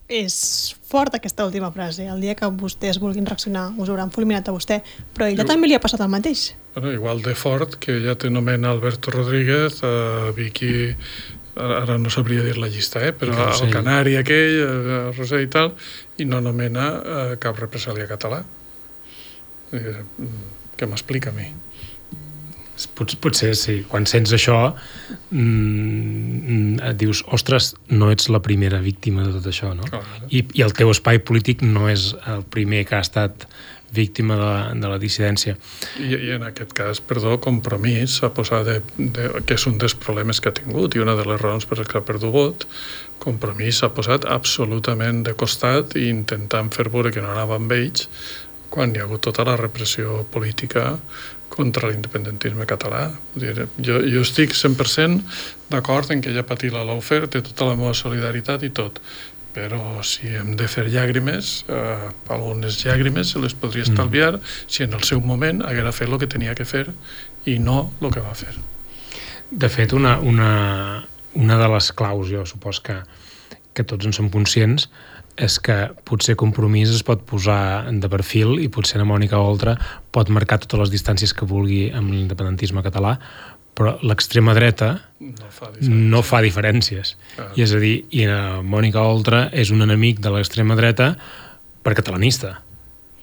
[SPEAKER 1] és fort aquesta última frase. El dia que vostès vulguin reaccionar us hauran fulminat a vostè, però a ella jo... també li ha passat el mateix.
[SPEAKER 2] Bueno, igual de fort que ja té nomen Alberto Rodríguez, uh, Vicky ara no sabria dir la llista, eh? però no, sí. el Canari aquell, el Roser i tal, i no nomena uh, cap represàlia català. Eh, què m'explica a mi?
[SPEAKER 4] Pot, potser sí, quan sents això mm, et dius, ostres, no ets la primera víctima de tot això, no? Oh, I, I el teu espai polític no és el primer que ha estat víctima de la, de la dissidència.
[SPEAKER 2] I, I en aquest cas, perdó, Compromís s'ha posat de, de, que és un dels problemes que ha tingut i una de les raons per les que ha perdut vot, Compromís s'ha posat absolutament de costat i intentant fer veure que no anava amb ells quan hi ha hagut tota la repressió política contra l'independentisme català. Dir, jo, jo estic 100% d'acord en que ella patir la lawfare, té tota la meva solidaritat i tot, però si hem de fer llàgrimes, eh, algunes llàgrimes se les podria mm. estalviar mm. si en el seu moment haguera fet el que tenia que fer i no el que va fer.
[SPEAKER 4] De fet, una, una, una de les claus, jo supos que, que tots en som conscients, és que potser Compromís es pot posar de perfil i potser la Mònica Oltra pot marcar totes les distàncies que vulgui amb l'independentisme català, però l'extrema dreta
[SPEAKER 2] no fa,
[SPEAKER 4] no fa diferències. Ah. I és a dir, i la Mònica Oltra és un enemic de l'extrema dreta per catalanista.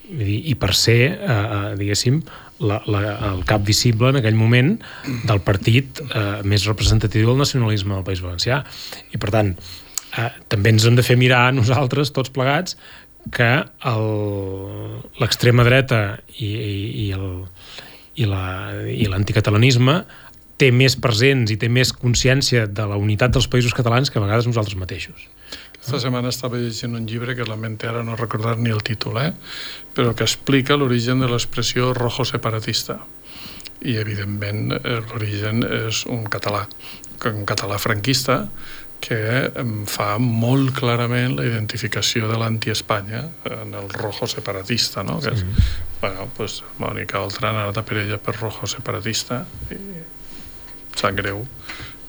[SPEAKER 4] Dir, I per ser, eh, eh, diguéssim, la, la, el cap visible en aquell moment del partit eh, més representatiu del nacionalisme del País Valencià. I per tant, eh, també ens hem de fer mirar nosaltres, tots plegats, que l'extrema dreta i, i, i, el, i, la, l'anticatalanisme té més presents i té més consciència de la unitat dels països catalans que a vegades nosaltres mateixos.
[SPEAKER 2] Aquesta setmana estava llegint un llibre que lamento ara no recordar ni el títol, eh? però que explica l'origen de l'expressió rojo separatista. I, evidentment, eh, l'origen és un català, un català franquista, que fa molt clarament la identificació de l'anti-Espanya en el rojo separatista, no? Que és, sí. bueno, pues, Mònica Oltran ha anat per ella per rojo separatista i sap greu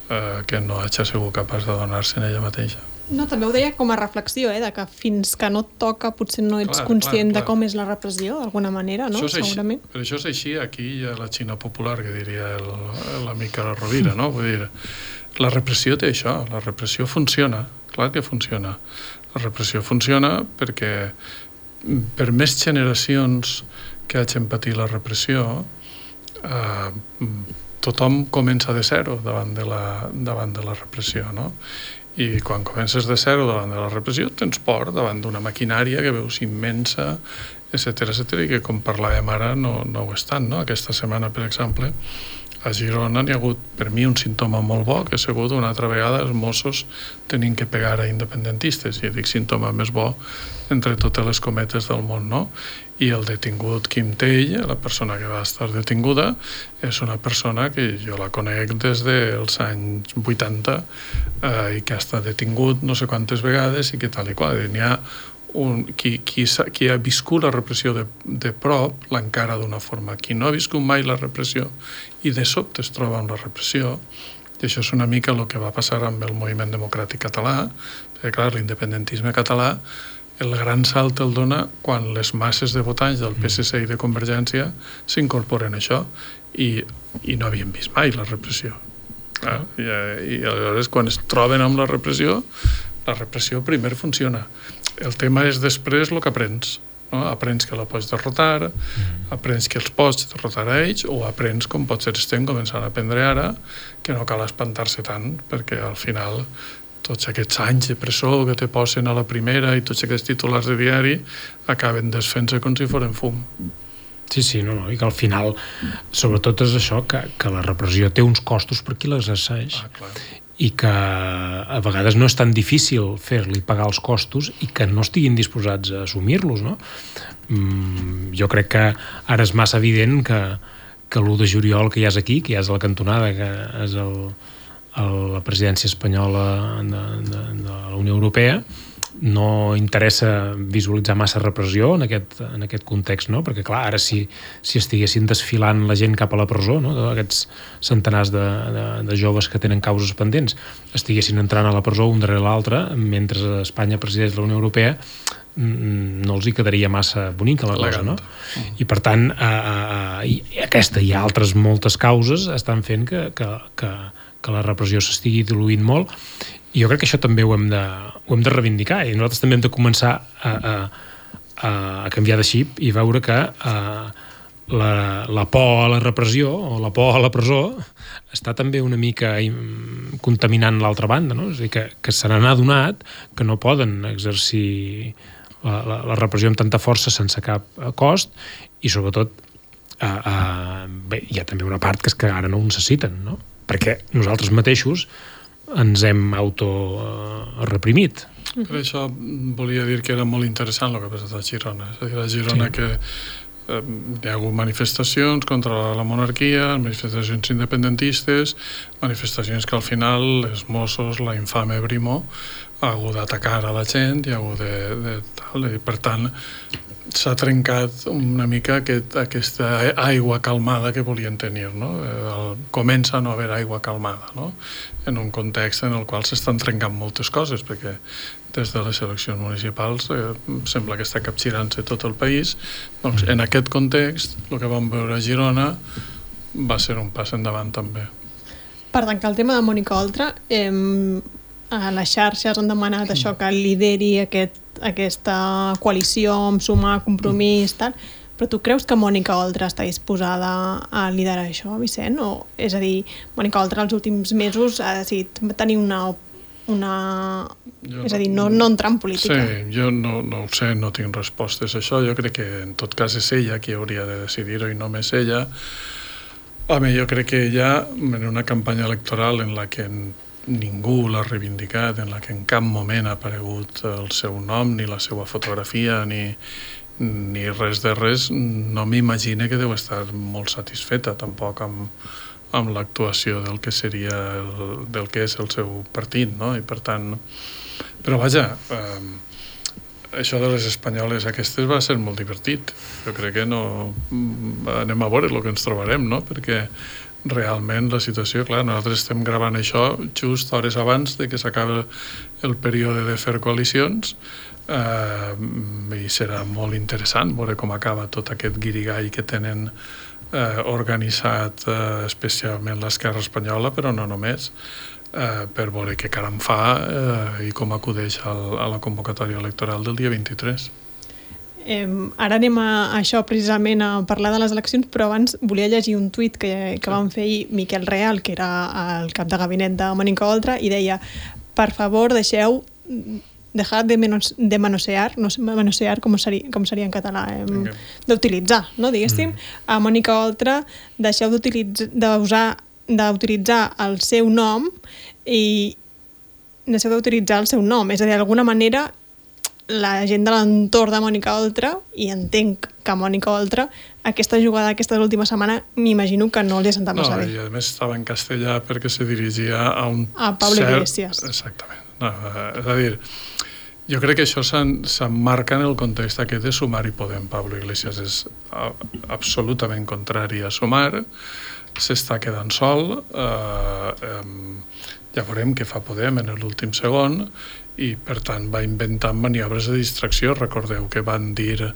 [SPEAKER 2] eh, que no hagi sigut capaç de donar-se en ella mateixa.
[SPEAKER 1] No, també ho deia com a reflexió, eh, de que fins que no et toca potser no ets clar, conscient clar, clar. de com és la repressió, d'alguna manera, no?
[SPEAKER 2] Això
[SPEAKER 1] Segurament.
[SPEAKER 2] Així, però això és així aquí a la Xina popular, que diria l'amic Rovira, no? Vull dir, la repressió té això, la repressió funciona, clar que funciona. La repressió funciona perquè per més generacions que hagin patit la repressió, eh, tothom comença de zero davant de la, davant de la repressió, no? I quan comences de zero davant de la repressió tens por davant d'una maquinària que veus immensa, etc etc i que com parlàvem ara no, no ho estan, no? Aquesta setmana, per exemple, A Girona n'hi ha hagut, per mi, un símptoma molt bo, que ha sigut una altra vegada els Mossos tenint que pegar a independentistes, i dic símptoma més bo entre totes les cometes del món, no? I el detingut Kim Tell, la persona que va estar detinguda, és una persona que jo la conec des dels anys 80 eh, i que ha estat detingut no sé quantes vegades i que tal i qual. N'hi ha un, qui, qui, qui ha viscut la repressió de, de prop l'encara d'una forma. Qui no ha viscut mai la repressió i de sobte es troba amb la repressió, i això és una mica el que va passar amb el moviment democràtic català, perquè clar, l'independentisme català el gran salt el dona quan les masses de votants del PSC i de Convergència s'incorporen a això i, i no havien vist mai la repressió. Ah, i, I aleshores quan es troben amb la repressió la repressió primer funciona el tema és després el que aprens no? aprens que la pots derrotar mm. aprens que els pots derrotar a ells o aprens com potser estem començant a aprendre ara que no cal espantar-se tant perquè al final tots aquests anys de presó que te posen a la primera i tots aquests titulars de diari acaben desfent-se com si foren fum.
[SPEAKER 4] Sí, sí, no, no, i que al final, sobretot és això, que, que la repressió té uns costos per qui l'exerceix. Ah, i que a vegades no és tan difícil fer-li pagar els costos i que no estiguin disposats a assumir-los, no? Mm, jo crec que ara és massa evident que, que l'1 de juliol que ja és aquí, que ja és a la cantonada, que és el, el, la presidència espanyola de, de, de la Unió Europea, no interessa visualitzar massa repressió en aquest, en aquest context, no? perquè clar, ara si, si estiguessin desfilant la gent cap a la presó, no? aquests centenars de, de, de joves que tenen causes pendents, estiguessin entrant a la presó un darrere l'altre, mentre Espanya presideix la Unió Europea, no els hi quedaria massa bonica la cosa, no? I per tant, eh, eh, i aquesta i altres moltes causes estan fent que, que, que, que la repressió s'estigui diluint molt i jo crec que això també ho hem de, ho hem de reivindicar i nosaltres també hem de començar a, a, a canviar de xip i veure que a, la, la por a la repressió o la por a la presó està també una mica contaminant l'altra banda, no? És a dir, que, que se n'han adonat que no poden exercir la, la, la repressió amb tanta força sense cap cost i sobretot a, a, bé, hi ha també una part que és que ara no ho necessiten, no? perquè nosaltres mateixos ens hem auto-reprimit.
[SPEAKER 2] Per això volia dir que era molt interessant el que ha passat a Girona. És a dir, a Girona sí. que eh, hi ha hagut manifestacions contra la monarquia, manifestacions independentistes, manifestacions que al final els Mossos, la infame Brimo, ha hagut d'atacar a la gent i ha hagut de, de tal, i per tant s'ha trencat una mica aquest, aquesta aigua calmada que volien tenir. No? El, comença a no haver aigua calmada no? en un context en el qual s'estan trencant moltes coses, perquè des de les eleccions municipals eh, sembla que està capgirant-se tot el país. Doncs en aquest context, el que vam veure a Girona va ser un pas endavant també.
[SPEAKER 1] Per tancar el tema de Mònica Oltra, eh, a les xarxes han demanat això que lideri aquest aquesta coalició amb sumar compromís, tal, però tu creus que Mònica Oltra està disposada a liderar això, Vicent? O, és a dir, Mònica Oltra els últims mesos ha decidit tenir una una... Jo és a dir, no, no entrar en política.
[SPEAKER 2] Sí, jo no, no ho sé, no tinc respostes a això. Jo crec que en tot cas és ella qui hauria de decidir-ho i només ella. Home, jo crec que ella, en una campanya electoral en la que ningú l'ha reivindicat, en la que en cap moment ha aparegut el seu nom, ni la seva fotografia, ni, ni res de res, no m'imagine que deu estar molt satisfeta tampoc amb, amb l'actuació del que seria el, del que és el seu partit, no? I per tant... Però vaja, eh, això de les espanyoles aquestes va ser molt divertit. Jo crec que no... Anem a veure el que ens trobarem, no? Perquè realment la situació, clar, nosaltres estem gravant això just hores abans de que s'acabi el període de fer coalicions eh, i serà molt interessant veure com acaba tot aquest guirigall que tenen eh, organitzat eh, especialment l'esquerra espanyola, però no només, eh, per veure què caram fa eh, i com acudeix al, a la convocatòria electoral del dia 23.
[SPEAKER 1] Eh, ara anem a, a això precisament a parlar de les eleccions, però abans volia llegir un tuit que, que vam fer ahir Miquel Real, que era el cap de gabinet de Mònica Oltra, i deia, per favor, deixeu dejar de, menos, de manosear, no sé, manosear com seria, com seria en català, eh,
[SPEAKER 2] Vinga.
[SPEAKER 1] d'utilitzar, no, diguéssim, a Mònica Oltra deixeu d'utilitzar d'utilitzar el seu nom i deixeu d'utilitzar el seu nom, és a dir, d'alguna manera la gent de l'entorn de Mònica Oltra, i entenc que Mònica Oltra, aquesta jugada aquesta última setmana, m'imagino que no li ha sentat
[SPEAKER 2] No,
[SPEAKER 1] massa
[SPEAKER 2] i
[SPEAKER 1] bé.
[SPEAKER 2] a més estava en castellà perquè se dirigia a un
[SPEAKER 1] A Pablo Iglesias.
[SPEAKER 2] Exactament. No, eh, és a dir, jo crec que això s'emmarca en el context aquest de Sumar i Podem. Pablo Iglesias és absolutament contrari a Sumar, s'està quedant sol, eh, eh, ja veurem què fa Podem en l'últim segon, i per tant va inventant maniobres de distracció. Recordeu que van dir eh,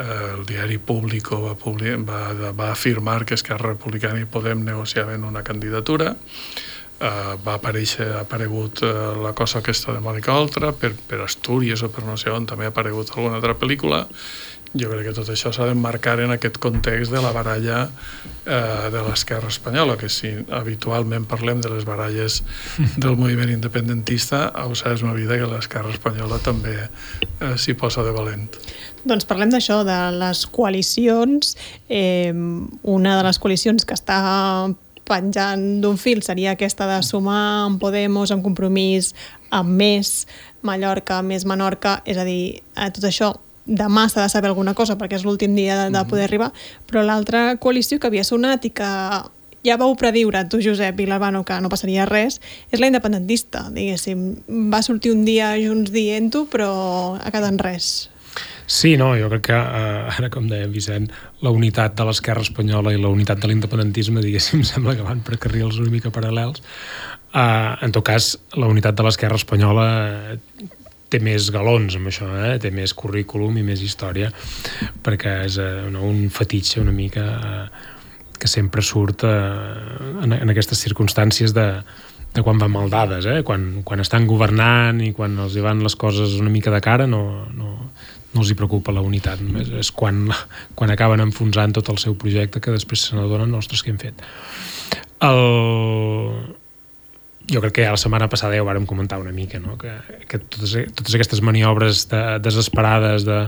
[SPEAKER 2] el diari Público va, va, va afirmar que Esquerra Republicana i Podem negociaven una candidatura eh, va aparèixer, ha aparegut eh, la cosa aquesta de Mònica Oltra per, per Astúries o per no sé on també ha aparegut alguna altra pel·lícula jo crec que tot això s'ha d'emmarcar en aquest context de la baralla eh, de l'esquerra espanyola, que si habitualment parlem de les baralles del moviment independentista, ho saps ma vida que l'esquerra espanyola també eh, s'hi posa de valent.
[SPEAKER 1] Doncs parlem d'això, de les coalicions. Eh, una de les coalicions que està penjant d'un fil seria aquesta de sumar amb Podemos, amb Compromís, amb Més, Mallorca, Més Menorca, és a dir, tot això demà s'ha de saber alguna cosa perquè és l'últim dia de, de poder arribar, però l'altra coalició que havia sonat i que ja vau prediure tu, Josep i l'Albano, que no passaria res, és la independentista, diguéssim. Va sortir un dia junts dient-ho, però ha quedat en res.
[SPEAKER 4] Sí, no, jo crec que, eh, ara com deia Vicent, la unitat de l'esquerra espanyola i la unitat de l'independentisme, diguéssim, (laughs) sembla que van per carrils una mica paral·lels. Eh, en tot cas, la unitat de l'esquerra espanyola té més galons amb això, eh? té més currículum i més història, perquè és eh, un fetitxe una mica eh, que sempre surt eh, en, en aquestes circumstàncies de, de quan van mal dades, eh? quan, quan estan governant i quan els hi van les coses una mica de cara no, no, no els hi preocupa la unitat, només és quan, quan acaben enfonsant tot el seu projecte que després se n'adonen, ostres, què hem fet? El... Jo crec que ja la setmana passada ja ho vàrem comentar una mica, no? que, que totes, totes aquestes maniobres de, desesperades de,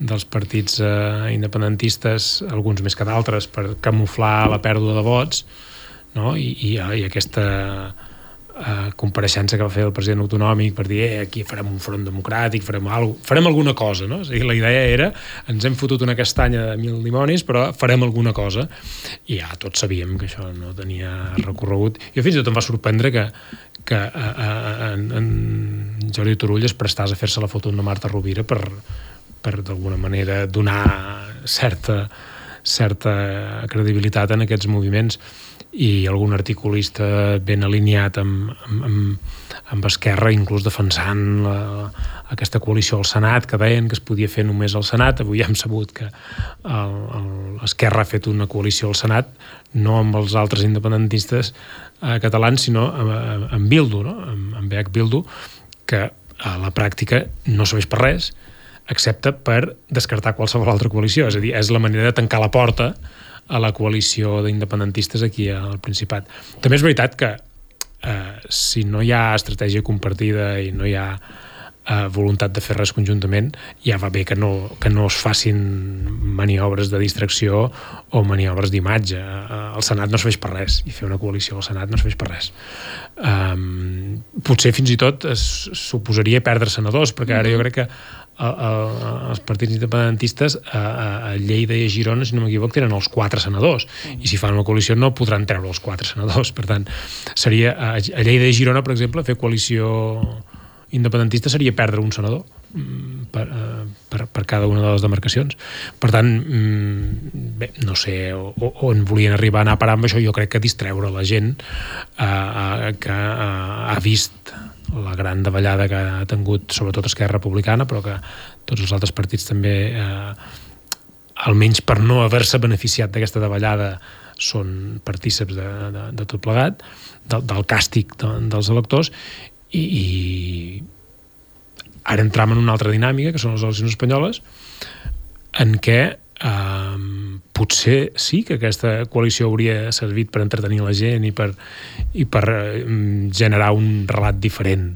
[SPEAKER 4] dels partits eh, independentistes, alguns més que d'altres, per camuflar la pèrdua de vots, no? I, i, i aquesta eh, compareixença que va fer el president autonòmic per dir eh, aquí farem un front democràtic, farem, alguna, farem alguna cosa, no? O sigui, la idea era ens hem fotut una castanya de mil dimonis, però farem alguna cosa. I ja tots sabíem que això no tenia recorregut. Jo fins i tot em va sorprendre que, que eh, eh, en, en Jordi Turull es prestàs a fer-se la foto amb Marta Rovira per, per d'alguna manera donar certa, certa credibilitat en aquests moviments i algun articulista ben alineat amb, amb, amb, Esquerra, inclús defensant la, aquesta coalició al Senat, que deien que es podia fer només al Senat. Avui ja hem sabut que el, Esquerra ha fet una coalició al Senat, no amb els altres independentistes eh, catalans, sinó amb, amb Bildu, no? amb, amb BH Bildu, que a la pràctica no serveix per res, excepte per descartar qualsevol altra coalició. És a dir, és la manera de tancar la porta a la coalició d'independentistes aquí al Principat. També és veritat que eh, si no hi ha estratègia compartida i no hi ha eh, voluntat de fer res conjuntament, ja va bé que no, que no es facin maniobres de distracció o maniobres d'imatge. Eh, el Senat no serveix per res, i fer una coalició al Senat no serveix per res. Um, potser fins i tot es suposaria perdre senadors, perquè ara jo crec que els partits independentistes a, a, a Lleida i a Girona, si no m'equivoc, tenen els quatre senadors. I si fan una coalició no podran treure els quatre senadors. Per tant, seria a, a Lleida i Girona, per exemple, fer coalició independentista seria perdre un senador mm, per, eh, per, per cada una de les demarcacions. Per tant, mm, bé, no sé o- on volien arribar a anar a parar amb això, jo crec que distreure la gent eh, eh, que eh, ha vist la gran davallada que ha tingut sobretot Esquerra Republicana, però que tots els altres partits també eh, almenys per no haver-se beneficiat d'aquesta davallada són partíceps de, de, de tot plegat, del, del càstig de, dels electors, i, i ara entram en una altra dinàmica, que són les eleccions espanyoles, en què eh, potser sí que aquesta coalició hauria servit per entretenir la gent i per, i per eh, generar un relat diferent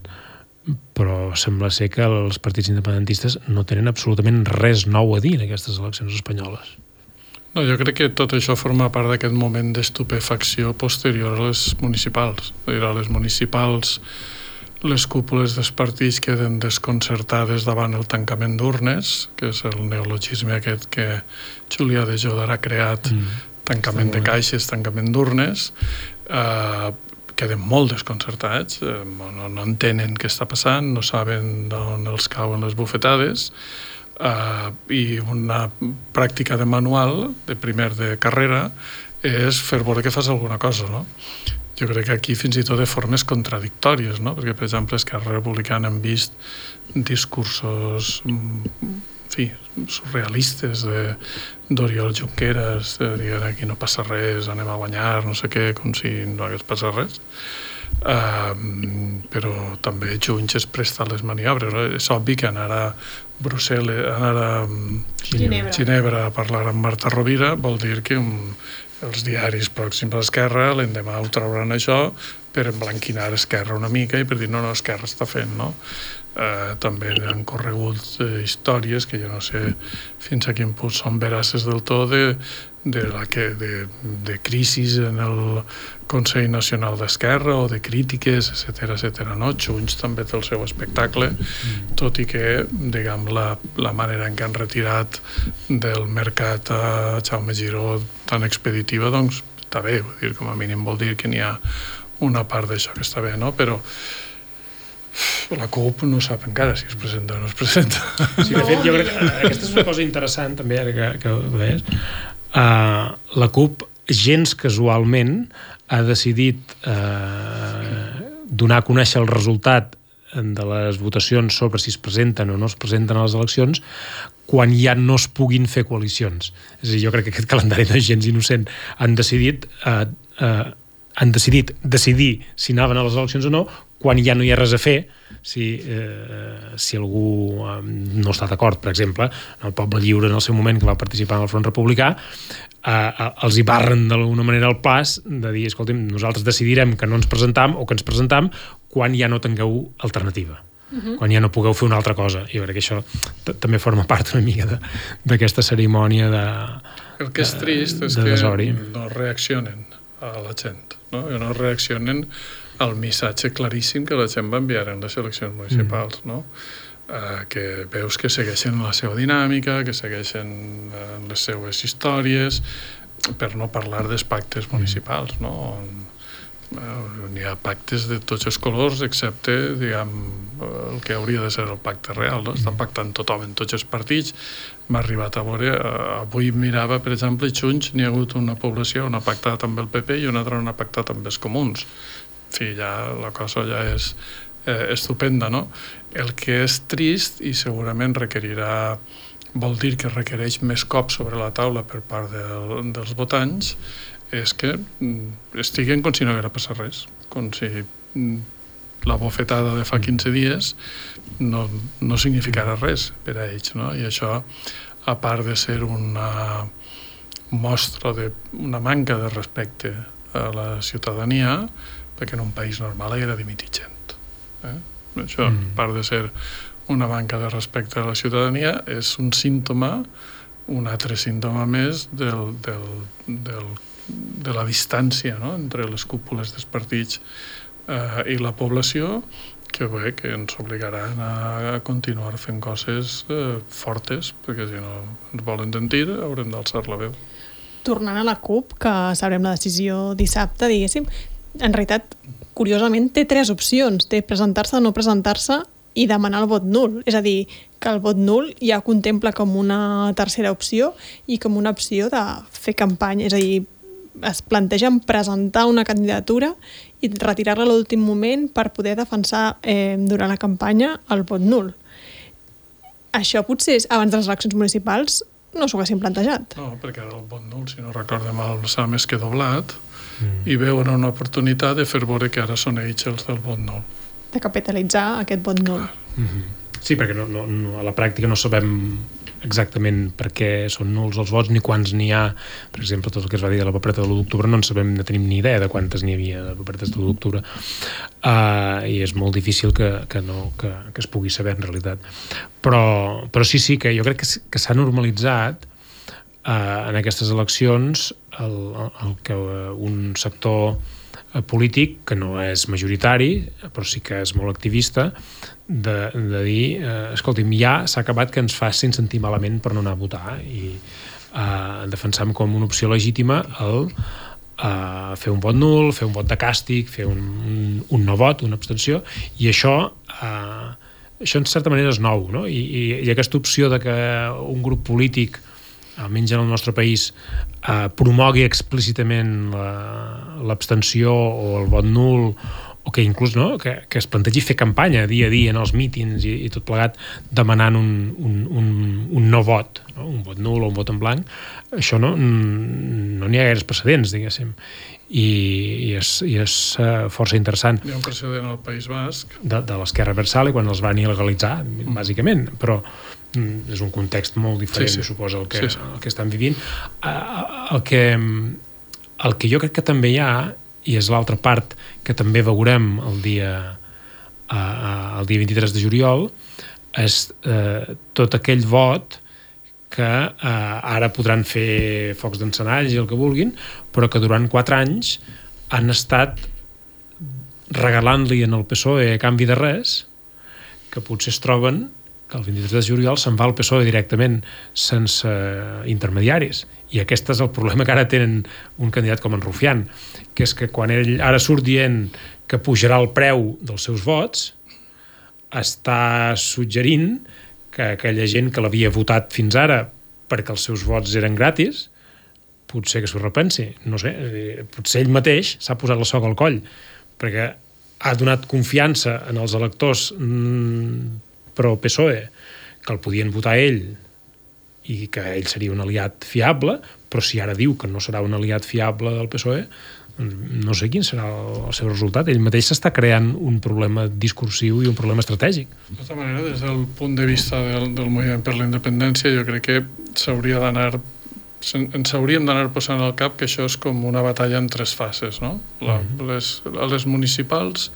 [SPEAKER 4] però sembla ser que els partits independentistes no tenen absolutament res nou a dir en aquestes eleccions espanyoles.
[SPEAKER 2] No, jo crec que tot això forma part d'aquest moment d'estupefacció posterior a les municipals. A les municipals les cúpules dels partits queden desconcertades davant el tancament d'urnes, que és el neologisme aquest que Julià de Jodar ha creat, mm. tancament de caixes, tancament d'urnes, eh, queden molt desconcertats, eh, no, no entenen què està passant, no saben d'on els cauen les bufetades, eh, i una pràctica de manual, de primer de carrera, és fer veure que fas alguna cosa, no? Jo crec que aquí fins i tot de formes contradictòries, no? Perquè, per exemple, Esquerra Republicana han vist discursos en fi, surrealistes d'Oriol Junqueras, de dir aquí no passa res, anem a guanyar, no sé què, com si no hagués passat res. Uh, però també Junts es presta les maniobres. No? És obvi que anar a Brussel·les, anar a Ginebra. Ginebra a parlar amb Marta Rovira vol dir que un, els diaris pròxims a Esquerra l'endemà ho trauran això per emblanquinar Esquerra una mica i per dir no, no, Esquerra està fent, no? Eh, també han corregut eh, històries que jo no sé fins a quin punt són veraces del tot de, de, la que, de, de crisis en el Consell Nacional d'Esquerra o de crítiques, etc etc. no? Junts també té el seu espectacle, mm. tot i que, diguem, la, la manera en què han retirat del mercat a Jaume Giró tan expeditiva, doncs està bé, vull dir, com a mínim vol dir que n'hi ha una part d'això que està bé, no? Però la CUP no sap encara si es presenta o no es presenta.
[SPEAKER 4] Sí, de fet, jo crec que aquesta és una cosa interessant també, ara que, que ho deies. Uh, la CUP, gens casualment, ha decidit uh, donar a conèixer el resultat de les votacions sobre si es presenten o no es presenten a les eleccions quan ja no es puguin fer coalicions. És a dir, jo crec que aquest calendari de gens innocent han decidit uh, uh, han decidit decidir si anaven a les eleccions o no quan ja no hi ha res a fer, si, eh, si algú eh, no està d'acord, per exemple, el Poble Lliure en el seu moment que va participar en el Front Republicà, eh, eh, els hi barren d'alguna manera el pas de dir, escolta'm, nosaltres decidirem que no ens presentam o que ens presentam quan ja no tingueu alternativa. Uh -huh. quan ja no pugueu fer una altra cosa. Jo crec que això també forma part una mica d'aquesta cerimònia de
[SPEAKER 2] El que és trist de, és de que desori. no reaccionen a la gent, no? No reaccionen el missatge claríssim que la gent va enviar en les eleccions municipals, mm. no? Uh, que veus que segueixen la seva dinàmica, que segueixen uh, les seues històries, per no parlar dels pactes mm. municipals, no? On, uh, n'hi ha pactes de tots els colors, excepte, diguem, el que hauria de ser el pacte real, no? Estan mm. pactant tothom en tots els partits. M'ha arribat a veure, uh, avui mirava, per exemple, Junts, n'hi ha hagut una població on ha pactat amb el PP i una altra on ha pactat amb els comuns fi, ja la cosa ja és eh, estupenda, no? El que és trist i segurament requerirà vol dir que requereix més cops sobre la taula per part del, dels votants és que mm, estiguen com si no haguera passat res, com si mm, la bofetada de fa 15 dies no, no significarà res per a ells, no? I això, a part de ser una mostra de una manca de respecte a la ciutadania, perquè en un país normal haguera dimitit gent. Eh? Això, mm. a part de ser una manca de respecte a la ciutadania, és un símptoma, un altre símptoma més del, del, del, de la distància no? entre les cúpules dels partits eh, i la població, que bé, que ens obligaran a, continuar fent coses eh, fortes, perquè si no ens volen sentir haurem d'alçar la veu.
[SPEAKER 1] Tornant a la CUP, que sabrem la decisió dissabte, diguéssim, en realitat, curiosament, té tres opcions. Té presentar-se no presentar-se i demanar el vot nul. És a dir, que el vot nul ja contempla com una tercera opció i com una opció de fer campanya. És a dir, es plantegen presentar una candidatura i retirar-la a l'últim moment per poder defensar eh, durant la campanya el vot nul. Això potser abans de les eleccions municipals no s'ho haguessin plantejat.
[SPEAKER 2] No, perquè el vot nul, si no recordem mal, s'ha més que doblat mm. i veuen una oportunitat de fer veure que ara són ells els del vot nul.
[SPEAKER 1] De capitalitzar aquest vot nul.
[SPEAKER 4] Mm -hmm. Sí, perquè no, no, no, a la pràctica no sabem exactament per què són nuls els vots ni quants n'hi ha. Per exemple, tot el que es va dir de la papereta de l'1 d'octubre no en sabem, no tenim ni idea de quantes n'hi havia de paperetes de l'1 d'octubre. Uh, I és molt difícil que, que, no, que, que es pugui saber en realitat. Però, però sí, sí, que jo crec que, que s'ha normalitzat uh, en aquestes eleccions el, el, que un sector Eh, polític, que no és majoritari, però sí que és molt activista, de, de dir, eh, escolti'm, ja s'ha acabat que ens facin sentir malament per no anar a votar i eh, defensam com una opció legítima el eh, fer un vot nul, fer un vot de càstig, fer un, un, un no vot, una abstenció, i això eh, això en certa manera és nou, no? I, i, i aquesta opció de que un grup polític almenys en el nostre país, eh, promogui explícitament l'abstenció o el vot nul o que inclús no, que, que es plantegi fer campanya dia a dia en els mítings i, i tot plegat demanant un, un, un, un no vot, no? un vot nul o un vot en blanc, això no no n'hi ha gaires precedents, diguéssim. I, i és, i és uh, força interessant.
[SPEAKER 2] Hi ha un precedent al País Basc.
[SPEAKER 4] De, de l'esquerra versal i quan els van il·legalitzar, mm. bàsicament, però Mm, és un context molt diferent, sí, sí. suposa, el que, sí, sí. el que estan vivint. El que, el que jo crec que també hi ha, i és l'altra part que també veurem el dia, el dia 23 de juliol, és eh, tot aquell vot que eh, ara podran fer focs d'encenalls i el que vulguin, però que durant quatre anys han estat regalant-li en el PSOE a canvi de res, que potser es troben que el 23 de juliol se'n va al PSOE directament sense intermediaris. I aquest és el problema que ara tenen un candidat com en Rufián que és que quan ell ara surt dient que pujarà el preu dels seus vots està suggerint que aquella gent que l'havia votat fins ara perquè els seus vots eren gratis potser que s'ho repensi. No sé, eh, potser ell mateix s'ha posat la soga al coll perquè ha donat confiança en els electors però PSOE, que el podien votar ell i que ell seria un aliat fiable, però si ara diu que no serà un aliat fiable del PSOE, no sé quin serà el seu resultat. Ell mateix s'està creant un problema discursiu i un problema estratègic.
[SPEAKER 2] De tota manera, des del punt de vista del, del moviment per la independència, jo crec que s'hauria d'anar ens hauríem d'anar posant al cap que això és com una batalla en tres fases, no? La, mm -hmm. les, a les municipals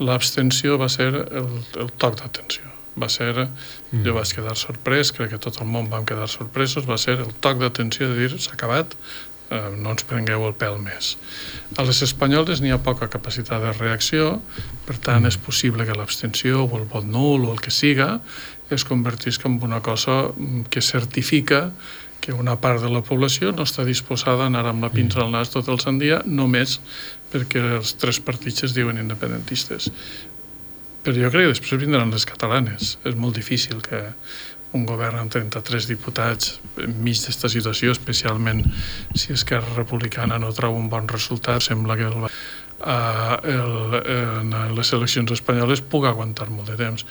[SPEAKER 2] l'abstenció va ser el, el toc d'atenció va ser, mm. jo vaig quedar sorprès, crec que tot el món vam quedar sorpresos, va ser el toc d'atenció de dir s'ha acabat, eh, no ens prengueu el pèl més. A les espanyoles n'hi ha poca capacitat de reacció, per tant és possible que l'abstenció o el vot nul o el que siga es convertisca en una cosa mm, que certifica que una part de la població no està disposada a anar amb la pinça al nas tot el sant dia només perquè els tres partits es diuen independentistes. Però jo crec que després vindran les catalanes. És molt difícil que un govern amb 33 diputats enmig d'aquesta situació, especialment si Esquerra Republicana no troba un bon resultat, sembla que el, el, en les eleccions espanyoles pugui aguantar molt de temps.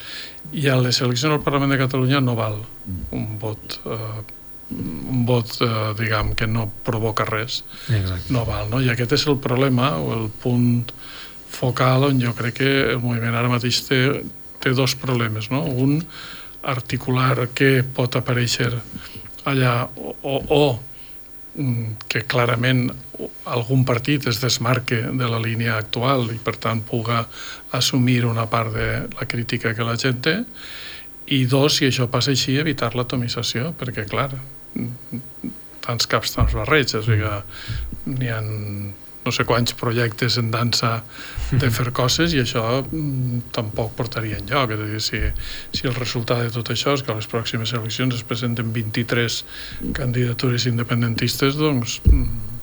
[SPEAKER 2] I a les eleccions al Parlament de Catalunya no val un vot uh, un vot, eh, diguem, que no provoca res. Exacte. No val, no? I aquest és el problema, o el punt focal on jo crec que el moviment ara mateix té, té dos problemes. No? Un, articular què pot aparèixer allà o, o, o mm, que clarament algun partit es desmarque de la línia actual i per tant puga assumir una part de la crítica que la gent té i dos, si això passa així, evitar l'atomització, perquè clar, tants caps, tants barrets, o sigui, n'hi ha no sé quants projectes en dansa de fer coses i això mm, tampoc portaria en lloc. És a dir, si, si el resultat de tot això és que a les pròximes eleccions es presenten 23 candidatures independentistes, doncs mm,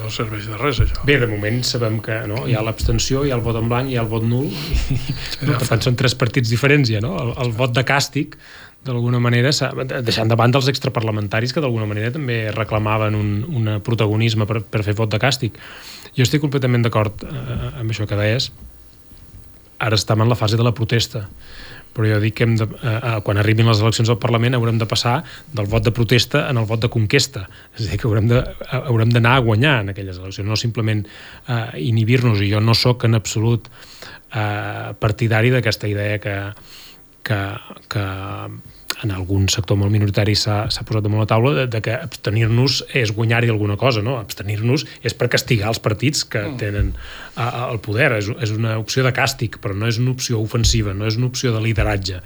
[SPEAKER 2] no serveix de res, això.
[SPEAKER 4] Bé, de moment sabem que no? hi ha l'abstenció, hi ha el vot en blanc, hi ha el vot nul, i, no, per tant són tres partits diferents ja, no? El, el vot de càstig d'alguna manera, deixant de banda els extraparlamentaris que d'alguna manera també reclamaven un, un protagonisme per, per fer vot de càstig. Jo estic completament d'acord eh, amb això que deies. Ara estem en la fase de la protesta, però jo dic que hem de, eh, eh quan arribin les eleccions al Parlament haurem de passar del vot de protesta en el vot de conquesta. És a dir, que de, haurem d'anar a guanyar en aquelles eleccions, no simplement eh, inhibir-nos. I jo no sóc en absolut eh, partidari d'aquesta idea que, que, que en algun sector molt minoritari s'ha posat damunt la taula de, de que abstenir-nos és guanyar-hi alguna cosa, no? Abstenir-nos és per castigar els partits que mm. tenen a, a, el poder, és, és una opció de càstig, però no és una opció ofensiva, no és una opció de lideratge.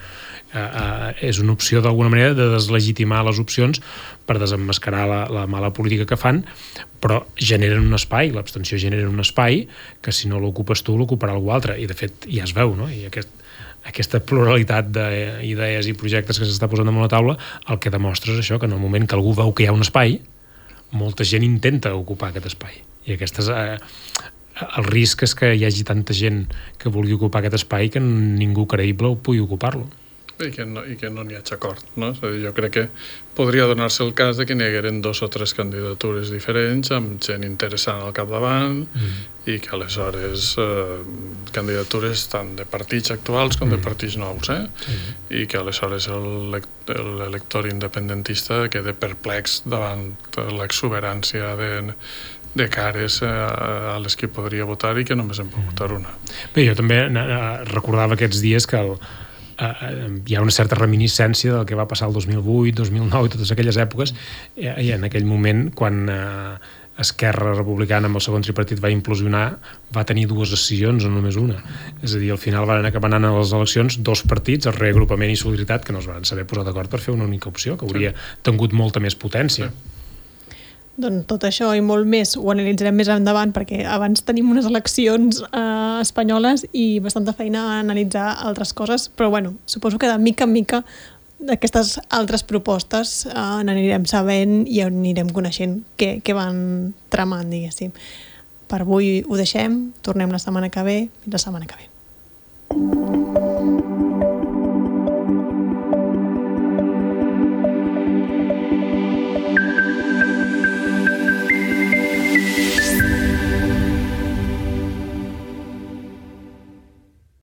[SPEAKER 4] Uh, uh, és una opció d'alguna manera de deslegitimar les opcions per desemmascarar la, la mala política que fan, però generen un espai, l'abstenció genera un espai que si no l'ocupes tu l'ocuparà algú altre, i de fet ja es veu, no? I aquest, aquesta pluralitat d'idees i projectes que s'està posant damunt la taula, el que demostra és això, que en el moment que algú veu que hi ha un espai, molta gent intenta ocupar aquest espai. I aquestes, eh, el risc és que hi hagi tanta gent que vulgui ocupar aquest espai que ningú creïble pugui ocupar-lo
[SPEAKER 2] i que no, i que no n'hi hagi acord. No? És a dir, jo crec que podria donar-se el cas de que n'hi hagueren dos o tres candidatures diferents amb gent interessant al capdavant mm. i que aleshores eh, candidatures tant de partits actuals com mm. de partits nous eh? Mm. i que aleshores l'elector independentista quede perplex davant l'exuberància de, de cares eh, a les que podria votar i que només en pot mm. votar una.
[SPEAKER 4] Bé, jo també recordava aquests dies que el, eh, hi ha una certa reminiscència del que va passar el 2008, 2009 i totes aquelles èpoques eh, i en aquell moment quan eh, Esquerra Republicana amb el segon tripartit va implosionar, va tenir dues decisions o només una. És a dir, al final van acabar anant a les eleccions dos partits, el reagrupament i solidaritat, que no es van saber posar d'acord per fer una única opció, que hauria tingut molta més potència. Sí.
[SPEAKER 1] Doncs tot això i molt més ho analitzarem més endavant perquè abans tenim unes eleccions eh, espanyoles i bastanta feina a analitzar altres coses, però bueno, suposo que de mica en mica d'aquestes altres propostes eh, n'anirem sabent i anirem coneixent què, què van tramant, diguéssim. Per avui ho deixem, tornem la setmana que ve, fins la setmana que ve.